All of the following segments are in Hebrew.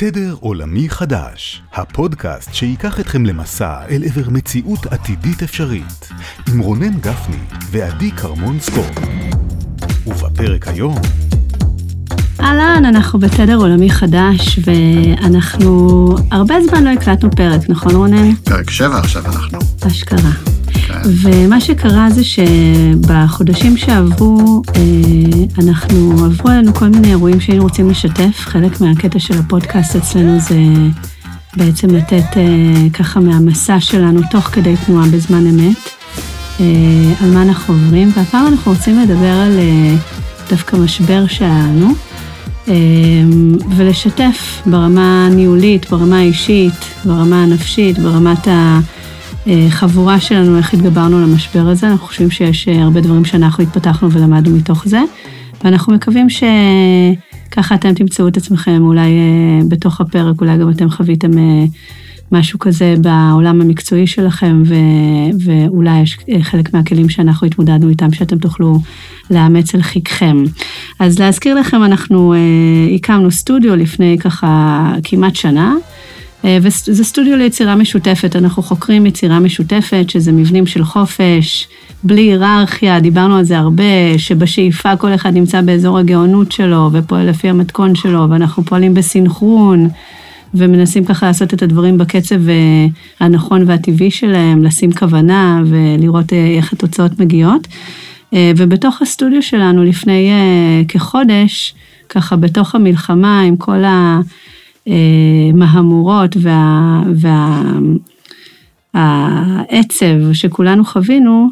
תדר עולמי חדש, הפודקאסט שייקח אתכם למסע אל עבר מציאות עתידית אפשרית, עם רונן גפני ועדי כרמון סקופ. ובפרק היום... אהלן, אנחנו בתדר עולמי חדש, ואנחנו הרבה זמן לא הקלטנו פרק, נכון רונן? פרק 7 עכשיו אנחנו. אשכרה. ומה שקרה זה שבחודשים שעברו, אה, אנחנו, עברו עלינו כל מיני אירועים שהיינו רוצים לשתף. חלק מהקטע של הפודקאסט אצלנו זה בעצם לתת אה, ככה מהמסע שלנו תוך כדי תנועה בזמן אמת, אה, על מה אנחנו עוברים, והפעם אנחנו רוצים לדבר על דווקא משבר שהיה לנו. ולשתף ברמה הניהולית, ברמה האישית, ברמה הנפשית, ברמת ה... חבורה שלנו, איך התגברנו למשבר הזה. אנחנו חושבים שיש אה, הרבה דברים שאנחנו התפתחנו ולמדנו מתוך זה, ואנחנו מקווים שככה אתם תמצאו את עצמכם, אולי אה, בתוך הפרק, אולי גם אתם חוויתם אה, משהו כזה בעולם המקצועי שלכם, ו, ואולי יש חלק מהכלים שאנחנו התמודדנו איתם, שאתם תוכלו לאמץ אל חיככם. אז להזכיר לכם, אנחנו הקמנו סטודיו לפני ככה כמעט שנה. אה, וזה סטודיו ליצירה משותפת, אנחנו חוקרים יצירה משותפת, שזה מבנים של חופש, בלי היררכיה, דיברנו על זה הרבה, שבשאיפה כל אחד נמצא באזור הגאונות שלו ופועל לפי המתכון שלו, ואנחנו פועלים בסינכרון, ומנסים ככה לעשות את הדברים בקצב אה, הנכון והטבעי שלהם, לשים כוונה ולראות אה, איך התוצאות מגיעות. ובתוך הסטודיו שלנו לפני כחודש, ככה בתוך המלחמה עם כל ה... המהמורות והעצב וה, שכולנו חווינו,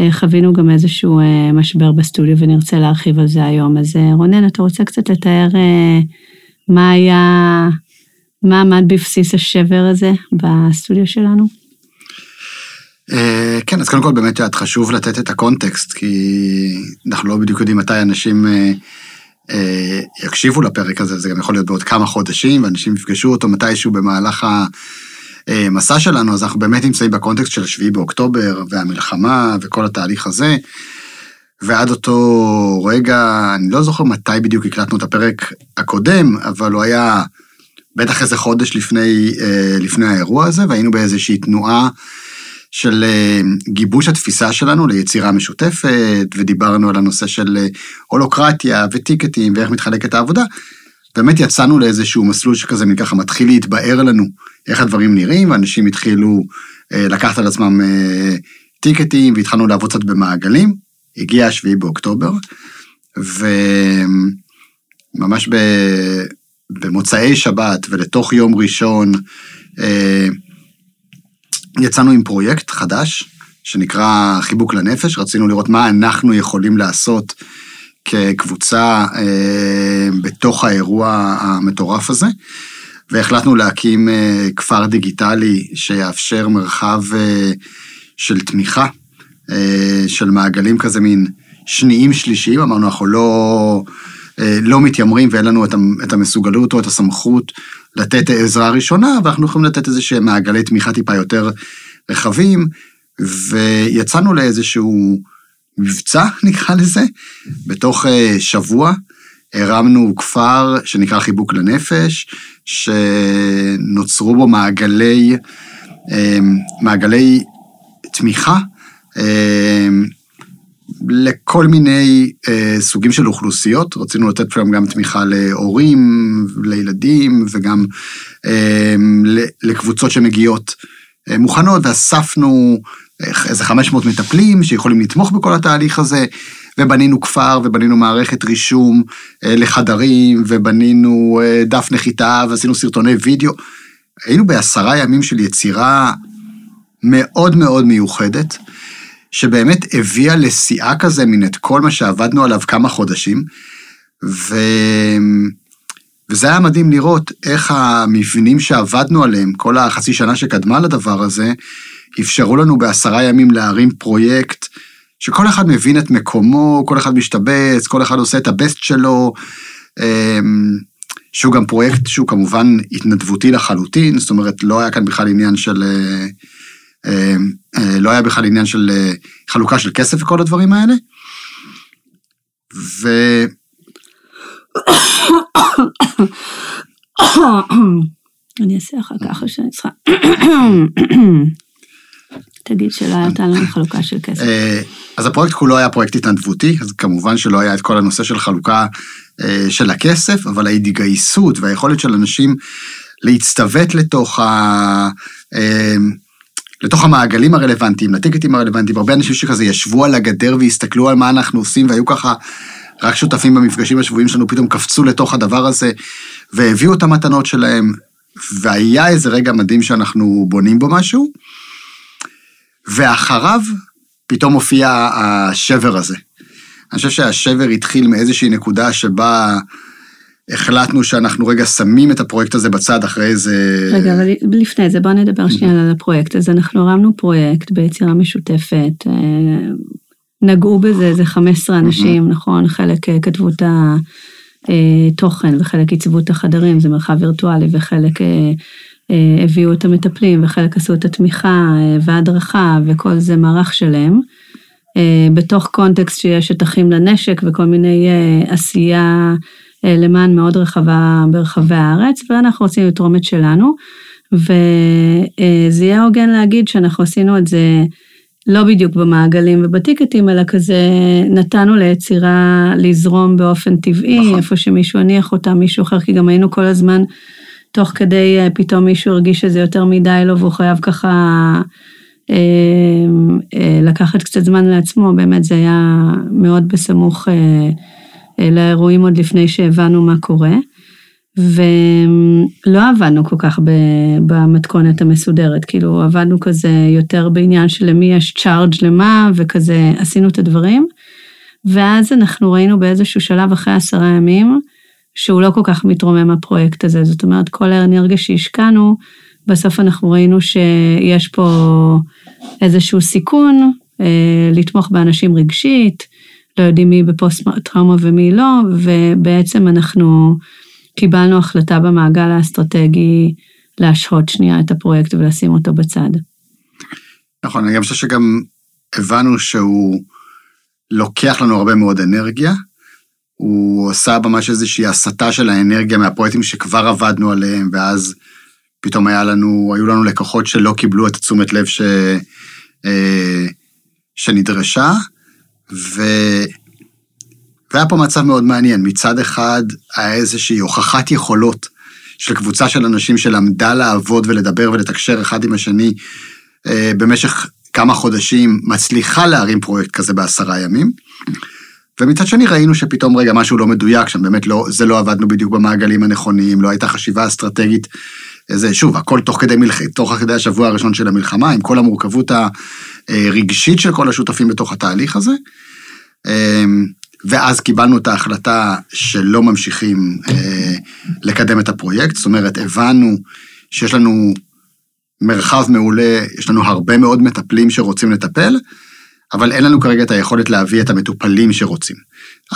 אה, חווינו גם איזשהו אה, משבר בסטודיו ונרצה להרחיב על זה היום. אז אה, רונן, אתה רוצה קצת לתאר מה היה, מה עמד בבסיס השבר הזה בסטודיו שלנו? כן, אז קודם כל באמת חשוב לתת את הקונטקסט, כי אנחנו לא בדיוק יודעים מתי אנשים אה, יקשיבו לפרק הזה, זה גם יכול להיות בעוד כמה חודשים, ואנשים יפגשו אותו מתישהו במהלך המסע שלנו, אז אנחנו באמת נמצאים בקונטקסט של 7 באוקטובר, והמלחמה, וכל התהליך הזה. ועד אותו רגע, אני לא זוכר מתי בדיוק הקלטנו את הפרק הקודם, אבל הוא היה בטח איזה חודש לפני, אה, לפני האירוע הזה, והיינו באיזושהי תנועה של אה, גיבוש התפיסה שלנו ליצירה משותפת, ודיברנו על הנושא של אה, הולוקרטיה וטיקטים ואיך מתחלקת העבודה. באמת יצאנו לאיזשהו מסלול שכזה מככה מתחיל להתבאר לנו איך הדברים נראים, ואנשים התחילו אה, לקחת על עצמם טיקטים, והתחלנו לעבוד קצת במעגלים. הגיע השביעי באוקטובר, וממש במוצאי שבת ולתוך יום ראשון, יצאנו עם פרויקט חדש, שנקרא חיבוק לנפש, רצינו לראות מה אנחנו יכולים לעשות כקבוצה אה, בתוך האירוע המטורף הזה, והחלטנו להקים אה, כפר דיגיטלי שיאפשר מרחב אה, של תמיכה, אה, של מעגלים כזה מין שניים שלישיים, אמרנו אנחנו לא, אה, לא מתיימרים ואין לנו את המסוגלות או את הסמכות לתת עזרה ראשונה, ואנחנו יכולים לתת איזה שהם מעגלי תמיכה טיפה יותר רחבים, ויצאנו לאיזשהו מבצע, נקרא לזה, בתוך אה, שבוע. הרמנו כפר שנקרא חיבוק לנפש, שנוצרו בו מעגלי, אה, מעגלי תמיכה אה, לכל מיני אה, סוגים של אוכלוסיות, רצינו לתת שם גם תמיכה להורים, לילדים וגם אה, לקבוצות שמגיעות אה, מוכנות, ואספנו אה, איזה 500 מטפלים שיכולים לתמוך בכל התהליך הזה, ובנינו כפר ובנינו מערכת רישום אה, לחדרים, ובנינו אה, דף נחיתה ועשינו סרטוני וידאו. היינו בעשרה ימים של יצירה מאוד מאוד מיוחדת. שבאמת הביאה לשיאה כזה מן את כל מה שעבדנו עליו כמה חודשים, ו... וזה היה מדהים לראות איך המבנים שעבדנו עליהם, כל החצי שנה שקדמה לדבר הזה, אפשרו לנו בעשרה ימים להרים פרויקט שכל אחד מבין את מקומו, כל אחד משתבץ, כל אחד עושה את הבסט שלו, אמ, שהוא גם פרויקט שהוא כמובן התנדבותי לחלוטין, זאת אומרת, לא היה כאן בכלל עניין של אה, לא היה בכלל עניין של אה, חלוקה של כסף וכל הדברים האלה. ו... אני אעשה אחר כך, שאני צריכה... תגיד שלא הייתה לנו חלוקה של כסף. אה, אז הפרויקט כולו היה פרויקט התנדבותי, אז כמובן שלא היה את כל הנושא של חלוקה אה, של הכסף, אבל ההתגייסות והיכולת של אנשים להצטוות לתוך, ה... לתוך המעגלים הרלוונטיים, לטיקטים הרלוונטיים, הרבה אנשים שכזה ישבו על הגדר והסתכלו על מה אנחנו עושים, והיו ככה רק שותפים במפגשים השבועיים שלנו, פתאום קפצו לתוך הדבר הזה, והביאו את המתנות שלהם, והיה איזה רגע מדהים שאנחנו בונים בו משהו, ואחריו פתאום הופיע השבר הזה. אני חושב שהשבר התחיל מאיזושהי נקודה שבה החלטנו שאנחנו רגע שמים את הפרויקט הזה בצד אחרי איזה... רגע, אבל לפני זה בוא נדבר שנייה על הפרויקט. אז אנחנו הרמנו פרויקט ביצירה משותפת, אה, נגעו בזה איזה 15 אנשים, נכון? חלק אה, כתבו את התוכן וחלק עיצבו את החדרים, זה מרחב וירטואלי, וחלק אה, הביאו את המטפלים, וחלק עשו את התמיכה וההדרכה, וכל זה מערך שלם. בתוך קונטקסט שיש את אחים לנשק וכל מיני עשייה למען מאוד רחבה ברחבי הארץ, ואנחנו רוצים לתרום את שלנו. וזה יהיה הוגן להגיד שאנחנו עשינו את זה לא בדיוק במעגלים ובטיקטים, אלא כזה נתנו ליצירה לזרום באופן טבעי, נכון. איפה שמישהו הניח אותה, מישהו אחר, כי גם היינו כל הזמן, תוך כדי אה, פתאום מישהו הרגיש שזה יותר מדי לו והוא חייב ככה אה, אה, לקחת קצת זמן לעצמו, באמת זה היה מאוד בסמוך אה, אה, לאירועים עוד לפני שהבנו מה קורה. ולא עבדנו כל כך במתכונת המסודרת, כאילו עבדנו כזה יותר בעניין של למי יש צ'ארג' למה, וכזה עשינו את הדברים. ואז אנחנו ראינו באיזשהו שלב אחרי עשרה ימים, שהוא לא כל כך מתרומם הפרויקט הזה. זאת אומרת, כל האנרגיה שהשקענו, בסוף אנחנו ראינו שיש פה איזשהו סיכון אה, לתמוך באנשים רגשית, לא יודעים מי בפוסט טראומה ומי לא, ובעצם אנחנו קיבלנו החלטה במעגל האסטרטגי להשהות שנייה את הפרויקט ולשים אותו בצד. נכון, אני חושב שגם הבנו שהוא לוקח לנו הרבה מאוד אנרגיה. הוא עשה ממש איזושהי הסטה של האנרגיה מהפרויקטים שכבר עבדנו עליהם, ואז פתאום היה לנו, היו לנו לקוחות שלא קיבלו את התשומת לב ש, אה, שנדרשה, ו... והיה פה מצב מאוד מעניין. מצד אחד, היה איזושהי הוכחת יכולות של קבוצה של אנשים שלמדה לעבוד ולדבר ולתקשר אחד עם השני אה, במשך כמה חודשים, מצליחה להרים פרויקט כזה בעשרה ימים. ומצד שני ראינו שפתאום, רגע, משהו לא מדויק שם, באמת לא, זה לא עבדנו בדיוק במעגלים הנכונים, לא הייתה חשיבה אסטרטגית. זה, שוב, הכל תוך כדי, מלח... תוך כדי השבוע הראשון של המלחמה, עם כל המורכבות הרגשית של כל השותפים בתוך התהליך הזה. אה, ואז קיבלנו את ההחלטה שלא ממשיכים אה, לקדם את הפרויקט, זאת אומרת, הבנו שיש לנו מרחב מעולה, יש לנו הרבה מאוד מטפלים שרוצים לטפל, אבל אין לנו כרגע את היכולת להביא את המטופלים שרוצים.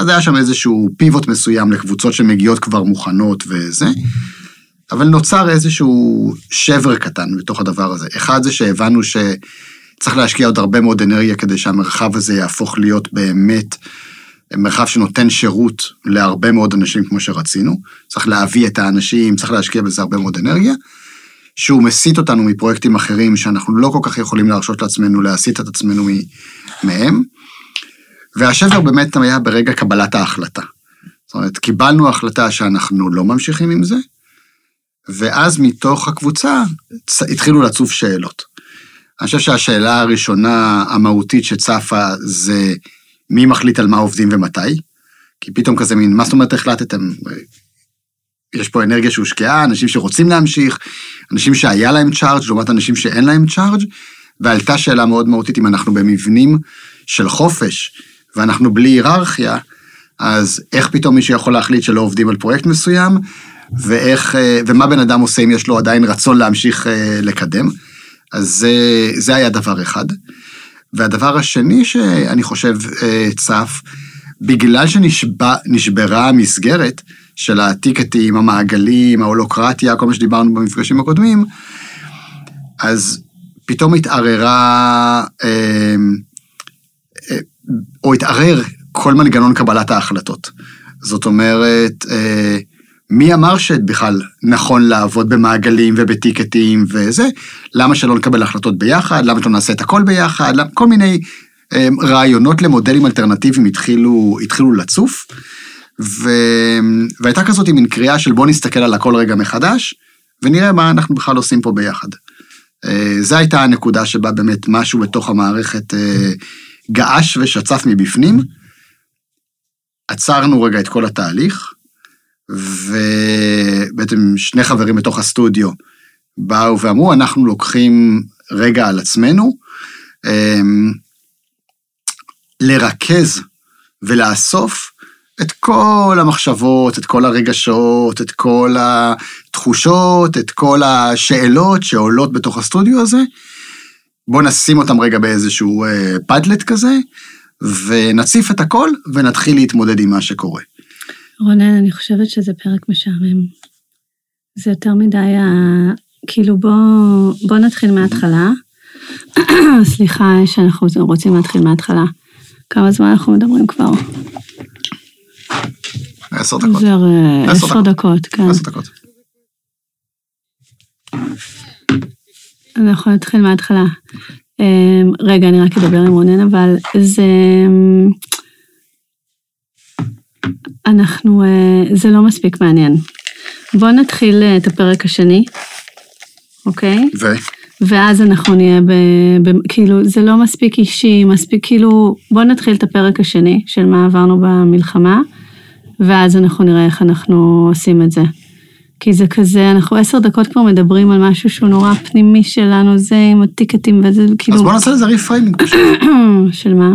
אז היה שם איזשהו פיבוט מסוים לקבוצות שמגיעות כבר מוכנות וזה, אבל נוצר איזשהו שבר קטן בתוך הדבר הזה. אחד זה שהבנו שצריך להשקיע עוד הרבה מאוד אנרגיה כדי שהמרחב הזה יהפוך להיות באמת מרחב שנותן שירות להרבה מאוד אנשים כמו שרצינו, צריך להביא את האנשים, צריך להשקיע בזה הרבה מאוד אנרגיה, שהוא מסיט אותנו מפרויקטים אחרים שאנחנו לא כל כך יכולים להרשות לעצמנו להסיט את עצמנו מהם, והשבר באמת היה ברגע קבלת ההחלטה. זאת אומרת, קיבלנו החלטה שאנחנו לא ממשיכים עם זה, ואז מתוך הקבוצה התחילו לצוף שאלות. אני חושב שהשאלה הראשונה המהותית שצפה זה מי מחליט על מה עובדים ומתי, כי פתאום כזה מין, מה זאת אומרת החלטתם? יש פה אנרגיה שהושקעה, אנשים שרוצים להמשיך, אנשים שהיה להם צ'ארג' לעומת אנשים שאין להם צ'ארג', ועלתה שאלה מאוד מהותית, אם אנחנו במבנים של חופש, ואנחנו בלי היררכיה, אז איך פתאום מישהו יכול להחליט שלא עובדים על פרויקט מסוים, ואיך, ומה בן אדם עושה אם יש לו עדיין רצון להמשיך אה, לקדם. אז זה, זה היה דבר אחד. והדבר השני שאני חושב אה, צף, בגלל שנשברה המסגרת של הטיקטים, המעגלים, ההולוקרטיה, כל מה שדיברנו במפגשים הקודמים, אז פתאום התערערה, אה, אה, או התערער כל מנגנון קבלת ההחלטות. זאת אומרת, מי אמר שבכלל נכון לעבוד במעגלים ובטיקטים וזה? למה שלא נקבל החלטות ביחד? למה שלא נעשה את הכל ביחד? כל מיני אה, רעיונות למודלים אלטרנטיביים התחילו, התחילו לצוף. ו... והייתה כזאת מין קריאה של בוא נסתכל על הכל רגע מחדש, ונראה מה אנחנו בכלל עושים פה ביחד. אה, זו הייתה הנקודה שבה באמת משהו בתוך המערכת אה, געש ושצף מבפנים. עצרנו רגע את כל התהליך, ובעצם שני חברים בתוך הסטודיו באו ואמרו, אנחנו לוקחים רגע על עצמנו, אמ, לרכז ולאסוף את כל המחשבות, את כל הרגשות, את כל התחושות, את כל השאלות שעולות בתוך הסטודיו הזה. בואו נשים אותם רגע באיזשהו אה, פאדלט כזה, ונציף את הכל, ונתחיל להתמודד עם מה שקורה. רונן, אני חושבת שזה פרק משעמם. זה יותר מדי ה... כאילו בוא, בוא נתחיל מההתחלה. סליחה שאנחנו רוצים להתחיל מההתחלה. כמה זמן אנחנו מדברים כבר? עשר דקות. זה עשר דקות, כן. עשר דקות. אנחנו נתחיל מההתחלה. אמ, רגע, אני רק אדבר עם רונן, אבל זה... אנחנו... אה, זה לא מספיק מעניין. בואו נתחיל אה, את הפרק השני, אוקיי? ו? ואז אנחנו נהיה ב... ב כאילו, זה לא מספיק אישי, מספיק כאילו... בואו נתחיל את הפרק השני של מה עברנו במלחמה, ואז אנחנו נראה איך אנחנו עושים את זה. כי זה כזה, אנחנו עשר דקות כבר מדברים על משהו שהוא נורא פנימי שלנו, זה עם הטיקטים וזה כאילו... אז בוא נעשה לזה ריפריימינג. של מה?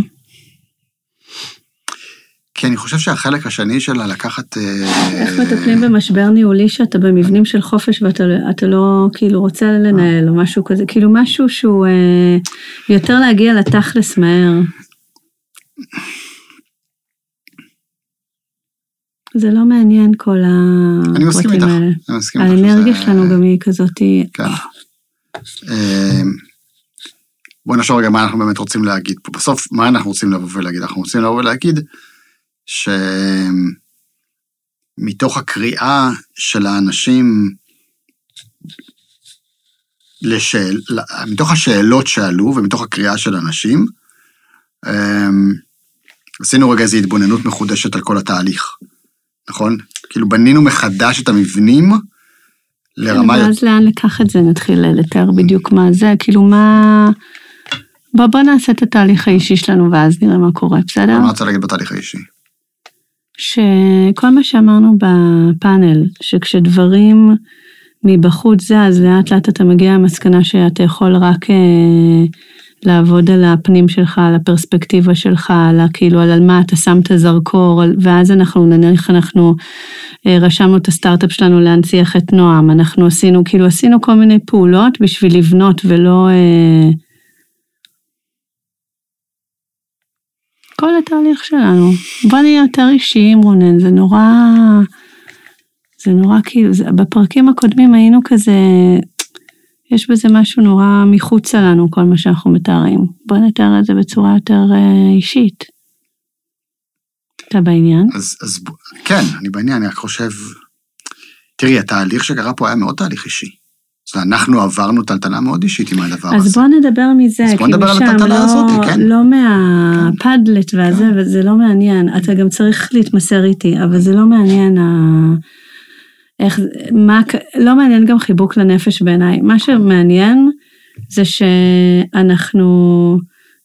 כי אני חושב שהחלק השני שלה לקחת... אה, איך מטפלים במשבר ניהולי שאתה במבנים של חופש ואתה אתה לא כאילו רוצה לנהל או משהו כזה, כאילו משהו שהוא אה, יותר להגיע לתכלס מהר. זה לא מעניין כל אני מסכים הפרטים איתך, האלה. אני מסכים איתך. האנרגיה שלנו גם היא כזאת, כן. אמ, בוא נחשוב רגע מה אנחנו באמת רוצים להגיד פה. בסוף, מה אנחנו רוצים לבוא ולהגיד? אנחנו רוצים לבוא ולהגיד שמתוך הקריאה של האנשים, לשאל, מתוך השאלות שעלו ומתוך הקריאה של אנשים, אמ, עשינו רגע איזו התבוננות מחודשת על כל התהליך, נכון? כאילו בנינו מחדש את המבנים לרמה יותר... ואז לאן לקח את זה, נתחיל לתאר בדיוק מה זה, כאילו מה... בוא, בוא נעשה את התהליך האישי שלנו ואז נראה מה קורה, בסדר? מה רוצה להגיד בתהליך האישי? שכל מה שאמרנו בפאנל, שכשדברים מבחוץ זה, אז לאט לאט אתה מגיע למסקנה שאתה יכול רק אה, לעבוד על הפנים שלך, על הפרספקטיבה שלך, על כאילו על מה אתה שם את הזרקור, על, ואז אנחנו, נניח אנחנו אה, רשמנו את הסטארט-אפ שלנו להנציח את נועם, אנחנו עשינו, כאילו עשינו כל מיני פעולות בשביל לבנות ולא... אה, כל התהליך שלנו. בוא נהיה יותר אישיים, רונן, זה נורא... זה נורא כאילו, זה, בפרקים הקודמים היינו כזה, יש בזה משהו נורא מחוצה לנו, כל מה שאנחנו מתארים. בוא נתאר את זה בצורה יותר אה, אישית. אתה בעניין? אז, אז כן, אני בעניין, אני רק חושב... תראי, התהליך שקרה פה היה מאוד תהליך אישי. אנחנו עברנו טלטלה מאוד אישית עם הדבר אז הזה. בוא נדבר מזה, אז בוא כי נדבר על הטלטלה לא, הזאת, כן. לא מהפאדלט והזה, כן. וזה לא מעניין. אתה גם צריך להתמסר איתי, אבל זה לא מעניין ה... איך, מה, לא מעניין גם חיבוק לנפש בעיניי. מה שמעניין זה שאנחנו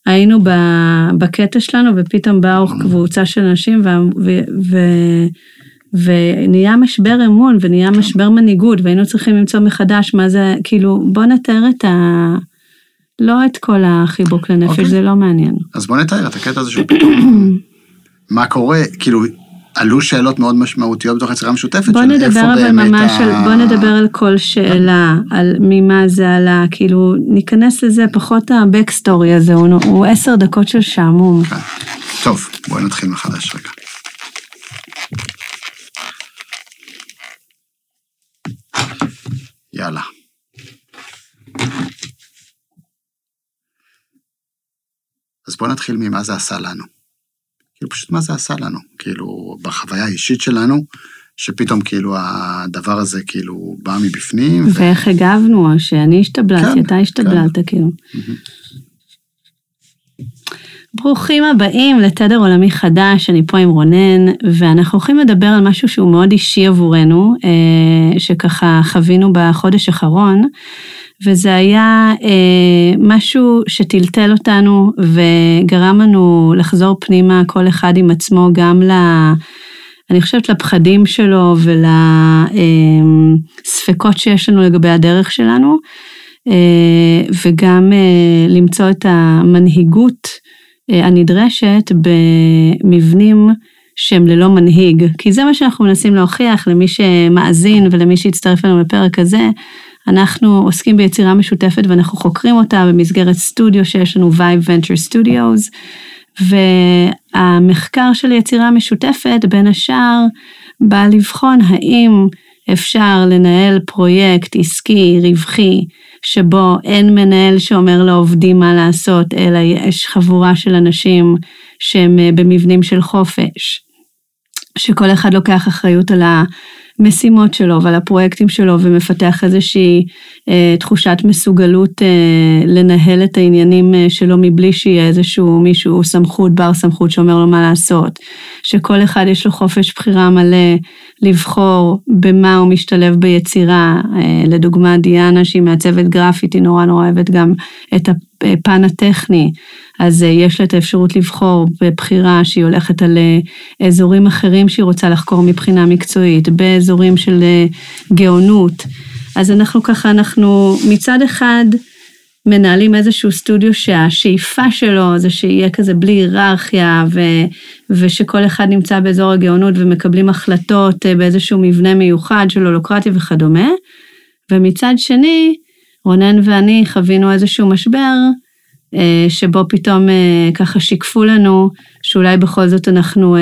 היינו ב, בקטע שלנו ופתאום באו קבוצה של אנשים ו, ו, ו, ונהיה משבר אמון ונהיה משבר מנהיגות והיינו צריכים למצוא מחדש מה זה, כאילו בוא נתאר את ה... לא את כל החיבוק לנפש, אוקיי. זה לא מעניין. אז בוא נתאר את הקטע הזה פתאום... מה קורה, כאילו, עלו שאלות מאוד משמעותיות בתוך היצירה המשותפת בוא של נדבר איפה אבל באמת ממש, ה... על, בוא נדבר על כל שאלה, על ממה זה עלה, כאילו ניכנס לזה, פחות ה-backstory הזה, הוא, הוא עשר דקות של שעמום. כן. טוב, בואי נתחיל מחדש רגע. יאללה. אז בואו נתחיל ממה זה עשה לנו. כאילו, פשוט מה זה עשה לנו. כאילו, בחוויה האישית שלנו, שפתאום כאילו הדבר הזה כאילו בא מבפנים. ואיך ו... הגבנו, או שאני השתבללתי, כן, אתה השתבללת כן. כאילו. ברוכים הבאים לתדר עולמי חדש, אני פה עם רונן, ואנחנו הולכים לדבר על משהו שהוא מאוד אישי עבורנו, אה, שככה חווינו בחודש האחרון, וזה היה אה, משהו שטלטל אותנו וגרם לנו לחזור פנימה כל אחד עם עצמו, גם ל... אני חושבת לפחדים שלו ולספקות שיש לנו לגבי הדרך שלנו, אה, וגם אה, למצוא את המנהיגות אה, הנדרשת במבנים שהם ללא מנהיג, כי זה מה שאנחנו מנסים להוכיח למי שמאזין ולמי שהצטרף לנו בפרק הזה. אנחנו עוסקים ביצירה משותפת ואנחנו חוקרים אותה במסגרת סטודיו שיש לנו Vibe Venture Studios, והמחקר של יצירה משותפת בין השאר בא לבחון האם אפשר לנהל פרויקט עסקי רווחי שבו אין מנהל שאומר לעובדים מה לעשות, אלא יש חבורה של אנשים שהם אה, במבנים של חופש, שכל אחד לוקח אחריות על המשימות שלו ועל הפרויקטים שלו ומפתח איזושהי אה, תחושת מסוגלות אה, לנהל את העניינים אה, שלו מבלי שיהיה איזשהו מישהו סמכות, בר סמכות שאומר לו מה לעשות, שכל אחד יש לו חופש בחירה מלא לבחור במה הוא משתלב ביצירה, אה, לדוגמה דיאנה שהיא מעצבת גרפית, היא נורא נורא אוהבת גם את הפן הטכני, אז אה, יש לה את האפשרות לבחור בבחירה שהיא הולכת על אה, אזורים אחרים שהיא רוצה לחקור מבחינה מקצועית, באזורים של גאונות. אז אנחנו ככה, אנחנו מצד אחד מנהלים איזשהו סטודיו שהשאיפה שלו זה שיהיה כזה בלי היררכיה ו, ושכל אחד נמצא באזור הגאונות ומקבלים החלטות אה, באיזשהו מבנה מיוחד של הולוקרטיה וכדומה. ומצד שני, רונן ואני חווינו איזשהו משבר אה, שבו פתאום אה, ככה שיקפו לנו שאולי בכל זאת אנחנו,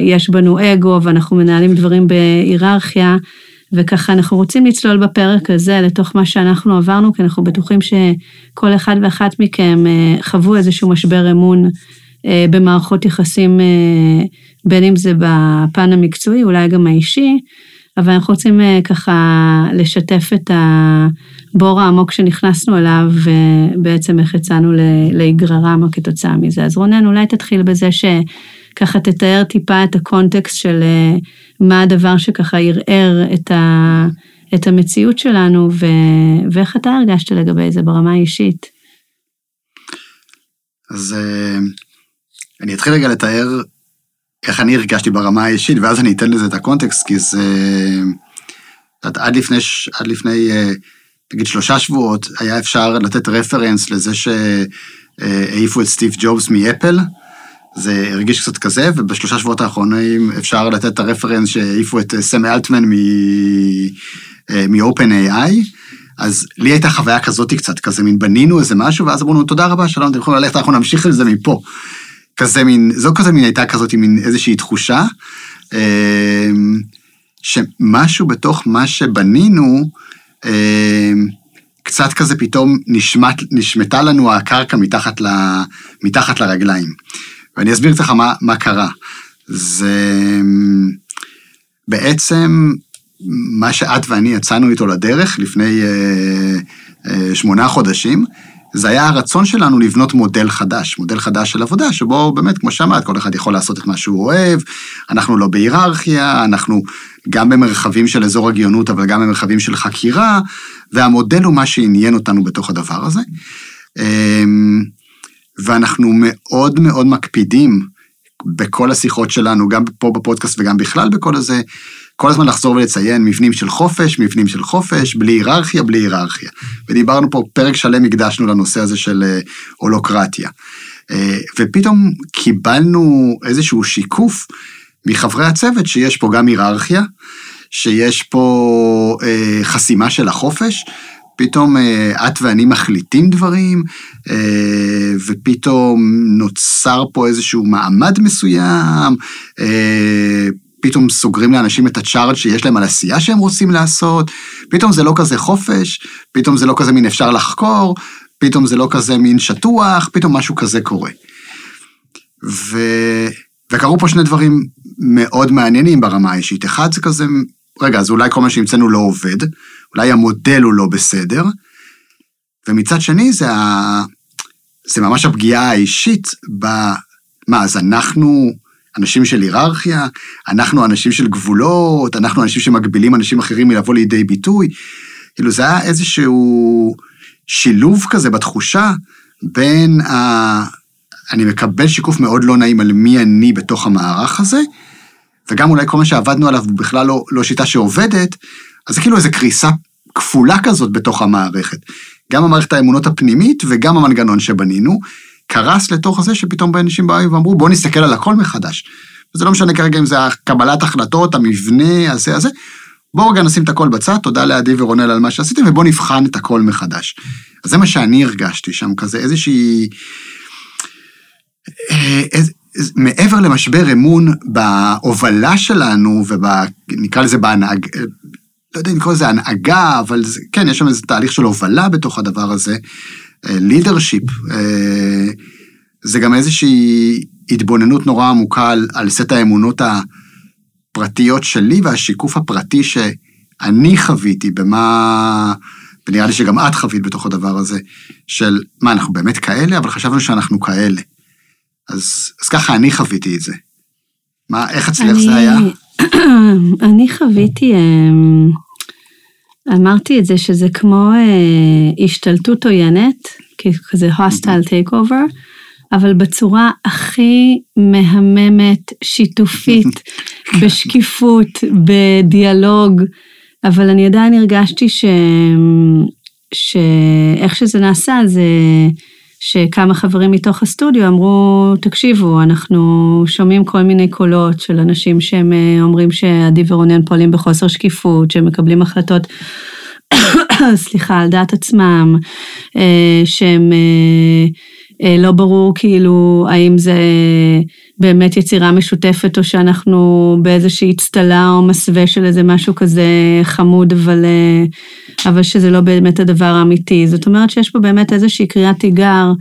יש בנו אגו ואנחנו מנהלים דברים בהיררכיה. וככה אנחנו רוצים לצלול בפרק הזה לתוך מה שאנחנו עברנו, כי אנחנו בטוחים שכל אחד ואחת מכם אה, חוו איזשהו משבר אמון אה, במערכות יחסים, אה, בין אם זה בפן המקצועי, אולי גם האישי, אבל אנחנו רוצים ככה לשתף את הבור העמוק שנכנסנו אליו, ובעצם איך יצאנו להיגררם כתוצאה מזה. אז רונן, אולי תתחיל בזה שככה תתאר טיפה את הקונטקסט של מה הדבר שככה ערער את, את המציאות שלנו, ו, ואיך אתה הרגשת לגבי זה ברמה האישית? אז אה, אני אתחיל רגע לתאר איך אני הרגשתי ברמה האישית, ואז אני אתן לזה את הקונטקסט, כי זה... עד לפני, עד לפני, אה, נגיד שלושה שבועות, היה אפשר לתת רפרנס לזה שהעיפו את סטיב ג'ובס מאפל, זה הרגיש קצת כזה, ובשלושה שבועות האחרונים אפשר לתת את הרפרנס שהעיפו את אה, סם אלטמן מ-open אה, AI. אז לי הייתה חוויה כזאת קצת, כזה מין בנינו איזה משהו, ואז אמרנו, תודה רבה, שלום, אתם יכולים ללכת, אנחנו נמשיך את זה מפה. כזה מין, זו כזה מין הייתה כזאת מין איזושהי תחושה, אה, שמשהו בתוך מה שבנינו, קצת כזה פתאום נשמט, נשמטה לנו הקרקע מתחת, ל, מתחת לרגליים. ואני אסביר לך מה, מה קרה. זה בעצם מה שאת ואני יצאנו איתו לדרך לפני אה, אה, שמונה חודשים, זה היה הרצון שלנו לבנות מודל חדש, מודל חדש של עבודה, שבו באמת, כמו שאמרת, כל אחד יכול לעשות את מה שהוא אוהב, אנחנו לא בהיררכיה, אנחנו גם במרחבים של אזור הגאונות, אבל גם במרחבים של חקירה, והמודל הוא מה שעניין אותנו בתוך הדבר הזה. אה, ואנחנו מאוד מאוד מקפידים בכל השיחות שלנו, גם פה בפודקאסט וגם בכלל בכל הזה, כל הזמן לחזור ולציין מבנים של חופש, מבנים של חופש, בלי היררכיה, בלי היררכיה. ודיברנו פה, פרק שלם הקדשנו לנושא הזה של אה, הולוקרטיה. אה, ופתאום קיבלנו איזשהו שיקוף מחברי הצוות שיש פה גם היררכיה, שיש פה אה, חסימה של החופש, פתאום אה, את ואני מחליטים דברים, אה, ופתאום נוצר פה איזשהו מעמד מסוים, אה, פתאום סוגרים לאנשים את הצ'ארט שיש להם על עשייה שהם רוצים לעשות, פתאום זה לא כזה חופש, פתאום זה לא כזה מין אפשר לחקור, פתאום זה לא כזה מין שטוח, פתאום משהו כזה קורה. ו... וקרו פה שני דברים מאוד מעניינים ברמה האישית. אחד זה כזה, רגע, אז אולי כל מה שהמצאנו לא עובד, אולי המודל הוא לא בסדר, ומצד שני זה, ה... זה ממש הפגיעה האישית ב... מה, אז אנחנו אנשים של היררכיה, אנחנו אנשים של גבולות, אנחנו אנשים שמגבילים אנשים אחרים מלבוא לידי ביטוי. כאילו זה היה איזשהו שילוב כזה בתחושה בין ה... אני מקבל שיקוף מאוד לא נעים על מי אני בתוך המערך הזה, וגם אולי כל מה שעבדנו עליו הוא בכלל לא, לא שיטה שעובדת, אז זה כאילו איזו קריסה כפולה כזאת בתוך המערכת. גם המערכת האמונות הפנימית וגם המנגנון שבנינו, קרס לתוך זה שפתאום אנשים באו ואמרו, בואו נסתכל על הכל מחדש. וזה לא משנה כרגע אם זה הקבלת החלטות, המבנה, הזה, הזה. בואו רגע נשים את הכל בצד, תודה לעדי ורונל על מה שעשיתם, ובואו נבחן את הכל מחדש. אז זה מה שאני הרגשתי שם, כזה איזושהי... אה, איז, מעבר למשבר אמון בהובלה שלנו, ונקרא לזה בהנהג... לא יודע אם לקרוא לזה הנהגה, אבל זה, כן, יש שם איזה תהליך של הובלה בתוך הדבר הזה, לידרשיפ. Uh, uh, זה גם איזושהי התבוננות נורא עמוקה על, על סט האמונות הפרטיות שלי והשיקוף הפרטי שאני חוויתי במה, ונראה לי שגם את חווית בתוך הדבר הזה, של מה, אנחנו באמת כאלה? אבל חשבנו שאנחנו כאלה. אז, אז ככה אני חוויתי את זה. מה, איך אצלך אני, זה היה? אני חוויתי, אמ, אמרתי את זה שזה כמו אה, השתלטות עוינת, כזה hostile takeover, אבל בצורה הכי מהממת, שיתופית, בשקיפות, בדיאלוג, אבל אני עדיין הרגשתי ש... שאיך שזה נעשה זה שכמה חברים מתוך הסטודיו אמרו, תקשיבו, אנחנו שומעים כל מיני קולות של אנשים שהם אה, אומרים שעדי ורונן פועלים בחוסר שקיפות, שהם מקבלים החלטות, סליחה, על דעת עצמם, אה, שהם... אה, לא ברור כאילו האם זה באמת יצירה משותפת או שאנחנו באיזושהי אצטלה או מסווה של איזה משהו כזה חמוד, אבל, אה, אבל שזה לא באמת הדבר האמיתי. זאת אומרת שיש פה באמת איזושהי קריאת תיגר.